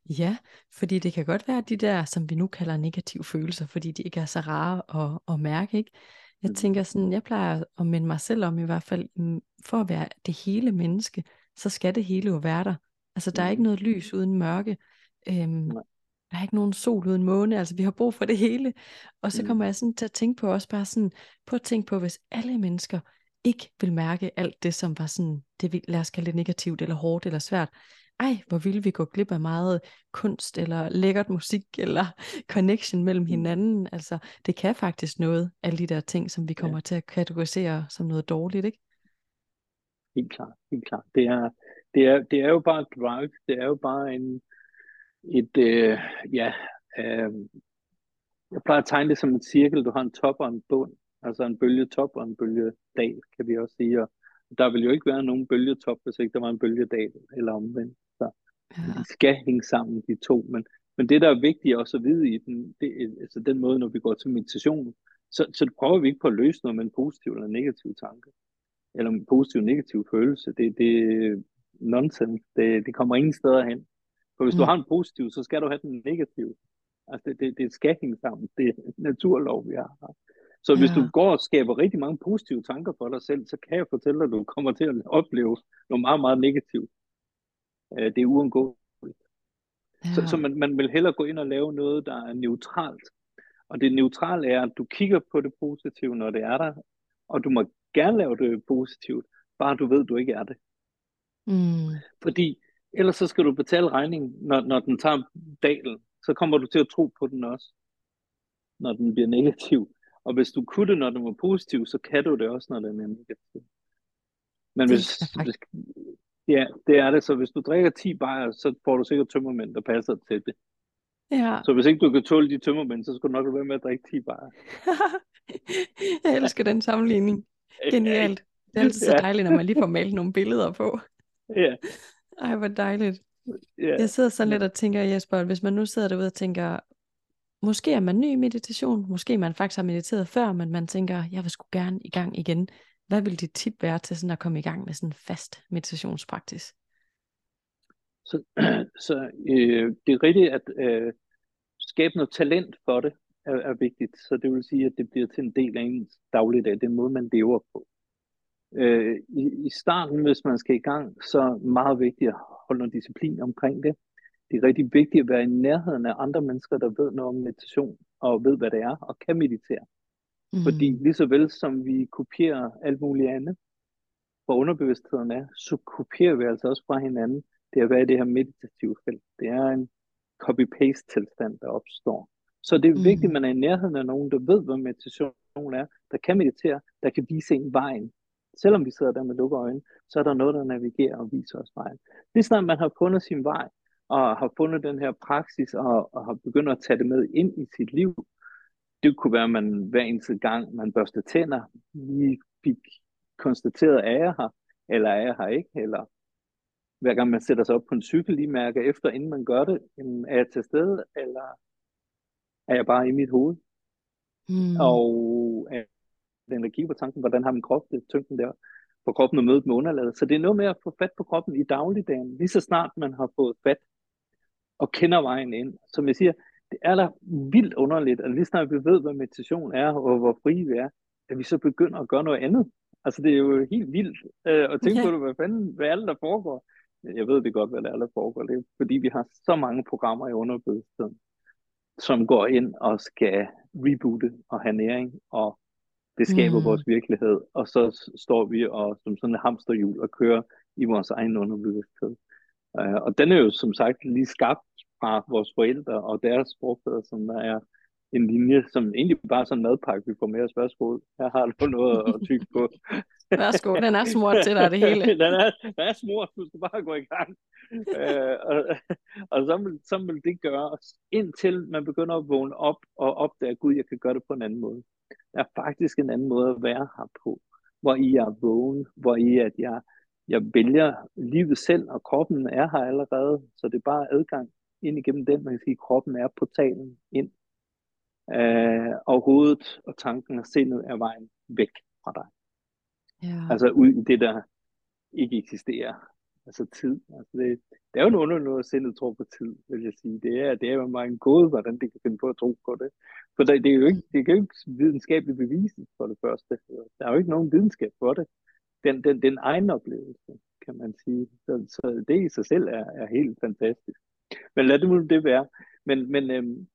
Ja, fordi det kan godt være de der, som vi nu kalder negative følelser, fordi de ikke er så rare at, at mærke, ikke? Jeg mm. tænker sådan, jeg plejer at minde mig selv om i hvert fald, mm, for at være det hele menneske, så skal det hele jo være der. Altså der er ikke mm. noget lys uden mørke. Øhm, der er ikke nogen sol uden måne, altså vi har brug for det hele. Og så kommer jeg sådan til at tænke på også bare sådan, på at tænke på, hvis alle mennesker ikke vil mærke alt det, som var sådan, det lad os kalde det negativt, eller hårdt, eller svært, ej, hvor ville vi gå glip af meget kunst, eller lækkert musik, eller connection mellem mm. hinanden. Altså, det kan faktisk noget, alle de der ting, som vi kommer ja. til at kategorisere som noget dårligt, ikke? Helt klart, helt klart. Det er, det er, det er jo bare et drive, det er jo bare en, et, øh, ja, øh, jeg plejer at tegne det som en cirkel, du har en top og en bund, altså en bølgetop og en bølgedal, kan vi også sige, og der vil jo ikke være nogen bølgetop, hvis ikke der var en bølgedal, eller omvendt. Så ja. de skal hænge sammen, de to. Men, men det, der er vigtigt også at vide i den, det, altså den måde, når vi går til meditation, så, så prøver vi ikke på at løse noget med en positiv eller negativ tanke, eller en positiv og negativ følelse. Det, det er nonsens. Det, det kommer ingen steder hen. For hvis mm. du har en positiv, så skal du have den negative. Altså det, det, det skal hænge sammen. Det er naturlov, vi har. Så ja. hvis du går og skaber rigtig mange positive tanker for dig selv, så kan jeg fortælle dig, at du kommer til at opleve noget meget, meget negativt. Øh, det er uundgåeligt. Ja. Så, så man, man vil hellere gå ind og lave noget, der er neutralt. Og det neutrale er, at du kigger på det positive, når det er der, og du må gerne lave det positivt, bare du ved, du ikke er det. Mm. Fordi ellers så skal du betale regningen, når, når den tager dalen. Så kommer du til at tro på den også, når den bliver negativ. Og hvis du kunne det, når den var positiv, så kan du det også, når den er negativ. Men hvis, hvis, ja, det er det. Så hvis du drikker 10 bajer, så får du sikkert tømmermænd, der passer til det. Ja. Så hvis ikke du kan tåle de tømmermænd, så skal du nok være med at drikke 10 bare. jeg elsker den sammenligning. Genialt. Det er altid så dejligt, når man lige får malet nogle billeder på. Ja. Ej, hvor dejligt. Ja. Jeg sidder sådan lidt og tænker, Jesper, hvis man nu sidder derude og tænker, måske er man ny i meditation, måske man faktisk har mediteret før, men man tænker, jeg vil sgu gerne i gang igen. Hvad vil dit tip være til sådan at komme i gang med sådan en fast meditationspraksis? Så, så øh, det er rigtigt, at øh, skabe noget talent for det er, er vigtigt. Så det vil sige, at det bliver til en del af ens dagligdag, den måde, man lever på. Øh, i, I starten, hvis man skal i gang, så er det meget vigtigt at holde noget disciplin omkring det. Det er rigtig vigtigt at være i nærheden af andre mennesker, der ved noget om meditation, og ved, hvad det er, og kan meditere. Mm. Fordi lige så vel som vi kopierer alt muligt andet, hvor underbevidstheden er, så kopierer vi altså også fra hinanden det at være i det her meditative felt. Det er en copy-paste tilstand, der opstår. Så det er mm. vigtigt, at man er i nærheden af nogen, der ved, hvad meditation er, der kan meditere, der kan vise en vejen. Selvom vi sidder der med lukkede øjne, så er der noget, der navigerer og viser os vejen. Lige snart man har fundet sin vej, og har fundet den her praksis, og, og har begyndt at tage det med ind i sit liv, det kunne være, at man hver eneste gang, man børster tænder, lige fik konstateret, at jeg her, eller er jeg her ikke, eller hver gang man sætter sig op på en cykel, lige mærker efter, inden man gør det, er jeg til stede, eller er jeg bare i mit hoved? Mm. Og er den energi på tanken, hvordan har min krop det, tyngden der, for kroppen at møde med underlaget. Så det er noget med at få fat på kroppen i dagligdagen, lige så snart man har fået fat og kender vejen ind. Som jeg siger, det er da vildt underligt, at lige snart vi ved, hvad meditation er, og hvor fri vi er, at vi så begynder at gøre noget andet. Altså det er jo helt vildt øh, at tænke ja. på det, hvad fanden, hvad er det, der foregår? Jeg ved det godt, hvad det er, der foregår. Det er, fordi vi har så mange programmer i underbevidstheden, som går ind og skal reboote og have næring, og det skaber mm. vores virkelighed. Og så står vi og som sådan en hamsterhjul og kører i vores egen underbevidsthed. Uh, og den er jo som sagt lige skabt fra vores forældre og deres forfædre, som der er en linje, som egentlig bare er sådan en madpakke, vi får med os. Værsgo, her har du noget at tykke på. Værsgo, den er smurt til dig, det hele. den, er, den er smurt, du skal bare gå i gang. uh, og og så, vil, så vil det gøre, indtil man begynder at vågne op og opdage, gud, jeg kan gøre det på en anden måde. Der er faktisk en anden måde at være her på, hvor I er vågen, hvor I at jeg, jeg vælger livet selv, og kroppen er her allerede, så det er bare adgang ind igennem den, man kan sige, kroppen er portalen ind øh, og hovedet og tanken og sindet er vejen væk fra dig. Ja. Altså ud i det, der ikke eksisterer. Altså tid. Altså det, det er jo noget, noget at sindet tror på tid, vil jeg sige. Det er, det er jo meget en gåde, hvordan det kan finde på at tro på det. For det, det er jo ikke, det kan jo ikke videnskabeligt bevises for det første. Der er jo ikke nogen videnskab for det. Den, den, den egen oplevelse, kan man sige. Så, så det i sig selv er, er helt fantastisk. Men lad det nu det være. Men, men øhm,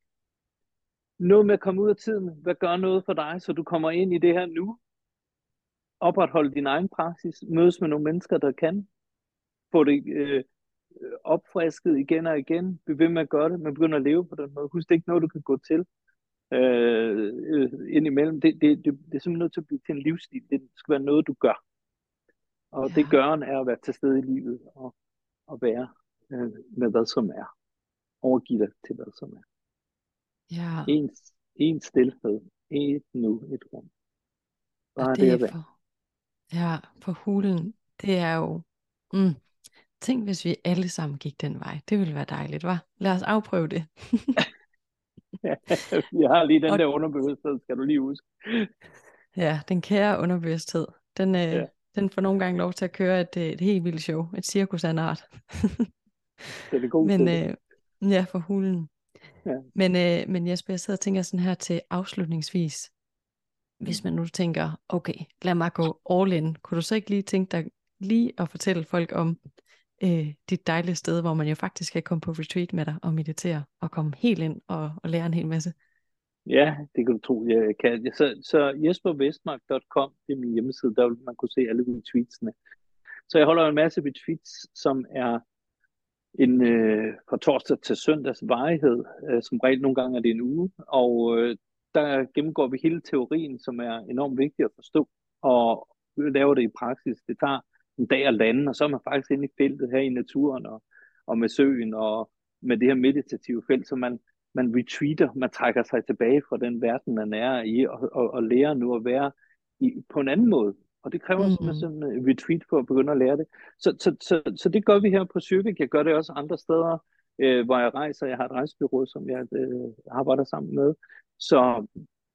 noget med at komme ud af tiden. Hvad gør noget for dig, så du kommer ind i det her nu? Opretholde din egen praksis. Mødes med nogle mennesker, der kan. Få det øh, opfrisket igen og igen. Bliv ved med at gøre det. Man begynder at leve på den måde. Husk, det er ikke noget, du kan gå til øh, øh indimellem. Det, det, det, det er simpelthen nødt til at blive til en livsstil. Det skal være noget, du gør. Og ja. det gøren er at være til stede i livet og, og være øh, med hvad som er. Overgive dig til hvad som er. Ja. En, en stillhed. Et nu, et rum. Bare og det, det er for, ja, for hulen, det er jo, mm, tænk hvis vi alle sammen gik den vej. Det ville være dejligt, var? Lad os afprøve det. ja, jeg har lige den og, der underbevidsthed, skal du lige huske. ja, den kære underbevidsthed. Den, øh, ja. den får nogle gange lov til at køre et, et helt vildt show. Et cirkus af en art. det er det gode Men øh, ja, for hulen. Ja. Men, øh, men Jesper, jeg sidder og tænker sådan her til afslutningsvis. Hvis man nu tænker, okay, lad mig gå all in. Kunne du så ikke lige tænke dig lige at fortælle folk om øh, dit dejlige sted, hvor man jo faktisk kan komme på retreat med dig og meditere og komme helt ind og, og lære en hel masse? Ja, det kan du tro, jeg kan. Så, så jespervestmark.com, det er min hjemmeside, der vil man kunne se alle retweetsene. Så jeg holder en masse retweets, som er en øh, fra torsdag til søndags varighed. Øh, som regel nogle gange er det en uge, og øh, der gennemgår vi hele teorien, som er enormt vigtig at forstå, og vi laver det i praksis. Det tager en dag at lande, og så er man faktisk inde i feltet her i naturen, og, og med søen, og med det her meditative felt, så man, man retreater, man trækker sig tilbage fra den verden, man er i, og, og, og lærer nu at være i, på en anden måde. Og det kræver mm. sådan en retreat for at begynde at lære det. Så, så, så, så det gør vi her på Syrvik. Jeg gør det også andre steder, øh, hvor jeg rejser. Jeg har et rejsebyrå, som jeg øh, arbejder sammen med. Så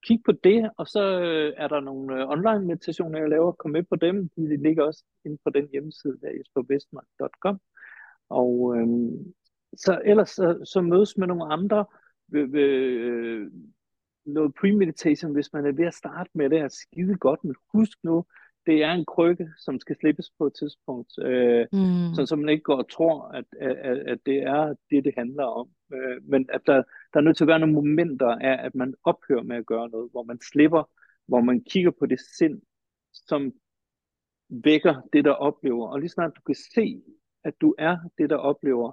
kig på det, og så øh, er der nogle øh, online meditationer, jeg laver. Kom med på dem. De ligger også inde på den hjemmeside, der jespervestmark.com. Og øh, så ellers så, så mødes med nogle andre ved, øh, noget premeditation, hvis man er ved at starte med det, er skide godt, men husk nu, det er en krykke, som skal slippes på et tidspunkt, øh, mm. så, så man ikke går og tror, at, at, at det er det, det handler om. Øh, men at der, der er nødt til at være nogle momenter af, at man ophører med at gøre noget, hvor man slipper, hvor man kigger på det sind, som vækker det, der oplever. Og lige snart du kan se, at du er det, der oplever,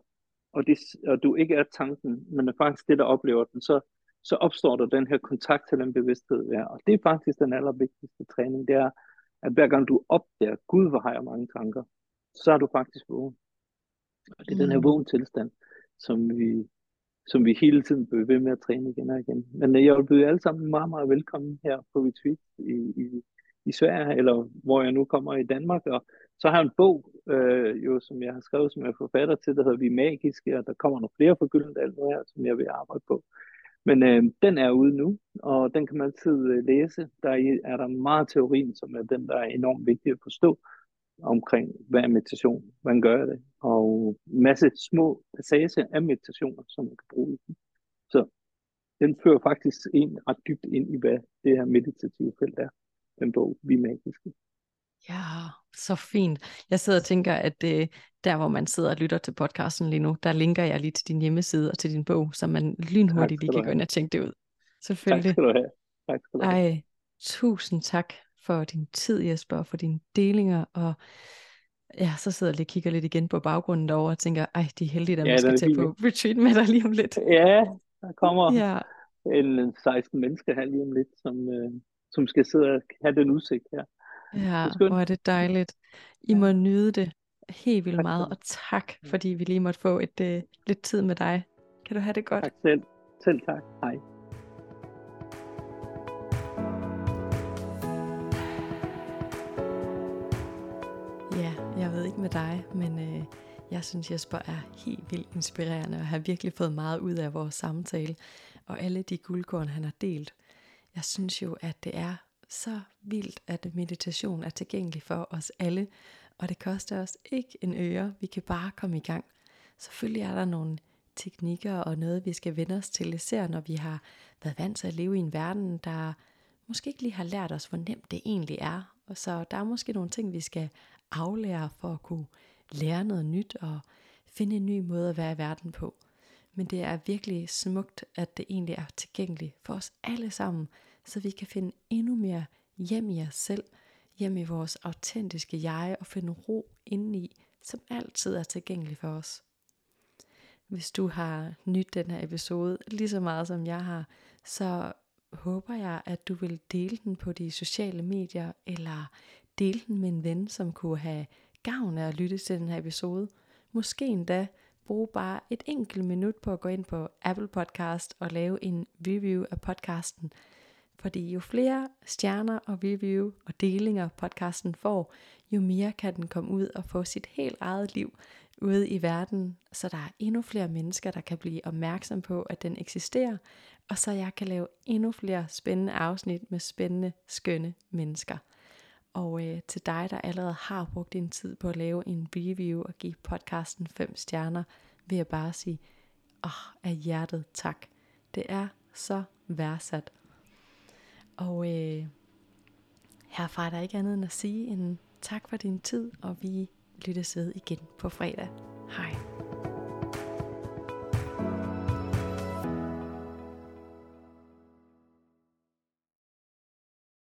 og, det, og du ikke er tanken, men er faktisk det, der oplever den, så, så opstår der den her kontakt til den bevidsthed. Ja. Og det er faktisk den allervigtigste træning, det er, at hver gang du opdager, Gud, hvor har jeg mange tanker, så er du faktisk vågen. Og det er mm. den her mm. vågen tilstand, som vi, som vi hele tiden bliver ved med at træne igen og igen. Men øh, jeg vil byde jer alle sammen meget, meget velkommen her på retreat i, i, i Sverige, eller hvor jeg nu kommer i Danmark. Og så har jeg en bog, øh, jo, som jeg har skrevet, som jeg er forfatter til, der hedder Vi Magiske, og der kommer nogle flere for Gyldendal nu her, som jeg vil arbejde på. Men øh, den er ude nu, og den kan man altid øh, læse. Der er, er der meget teorien, som er den, der er enormt vigtig at forstå omkring, hvad er meditation, hvordan gør jeg det, og masse små passager af meditationer, som man kan bruge i den. Så den fører faktisk en ret dybt ind i, hvad det her meditative felt er, den bog, vi magiske. Ja, så fint. Jeg sidder og tænker, at det, der hvor man sidder og lytter til podcasten lige nu, der linker jeg lige til din hjemmeside og til din bog, så man lynhurtigt lige kan gå ind og tænke det ud. Selvfølgelig. Tak skal du have. Tak skal du have. Ej, tusind tak for din tid, Jesper, og for dine delinger, og ja, så sidder jeg lige og kigger lidt igen på baggrunden derovre og tænker, ej, de er heldige, at ja, man skal tage på retreat med dig lige om lidt. Ja, der kommer ja. en 16 mennesker her lige om lidt, som, øh, som skal sidde og have den udsigt her. Ja, hvor er det dejligt. I må nyde det helt vildt tak meget, og tak, fordi vi lige måtte få et uh, lidt tid med dig. Kan du have det godt? Tak selv. Selv tak. Hej. Ja, jeg ved ikke med dig, men uh, jeg synes Jesper er helt vildt inspirerende, og har virkelig fået meget ud af vores samtale, og alle de guldkorn, han har delt. Jeg synes jo, at det er så vildt, at meditation er tilgængelig for os alle, og det koster os ikke en øre. Vi kan bare komme i gang. Selvfølgelig er der nogle teknikker og noget, vi skal vende os til, især når vi har været vant til at leve i en verden, der måske ikke lige har lært os, hvor nemt det egentlig er. Og så der er måske nogle ting, vi skal aflære for at kunne lære noget nyt og finde en ny måde at være i verden på. Men det er virkelig smukt, at det egentlig er tilgængeligt for os alle sammen, så vi kan finde endnu mere hjem i os selv, hjem i vores autentiske jeg og finde ro indeni, som altid er tilgængelig for os. Hvis du har nyt den her episode lige så meget som jeg har, så håber jeg, at du vil dele den på de sociale medier, eller dele den med en ven, som kunne have gavn af at lytte til den her episode. Måske endda bruge bare et enkelt minut på at gå ind på Apple Podcast og lave en review af podcasten, fordi jo flere stjerner og review og delinger podcasten får, jo mere kan den komme ud og få sit helt eget liv ude i verden, så der er endnu flere mennesker, der kan blive opmærksom på, at den eksisterer, og så jeg kan lave endnu flere spændende afsnit med spændende, skønne mennesker. Og øh, til dig, der allerede har brugt din tid på at lave en review og give podcasten 5 stjerner, vil jeg bare sige, åh, oh, af hjertet tak. Det er så værdsat. Og øh, herfra er der ikke andet end at sige en tak for din tid, og vi lyttes ved igen på fredag. Hej.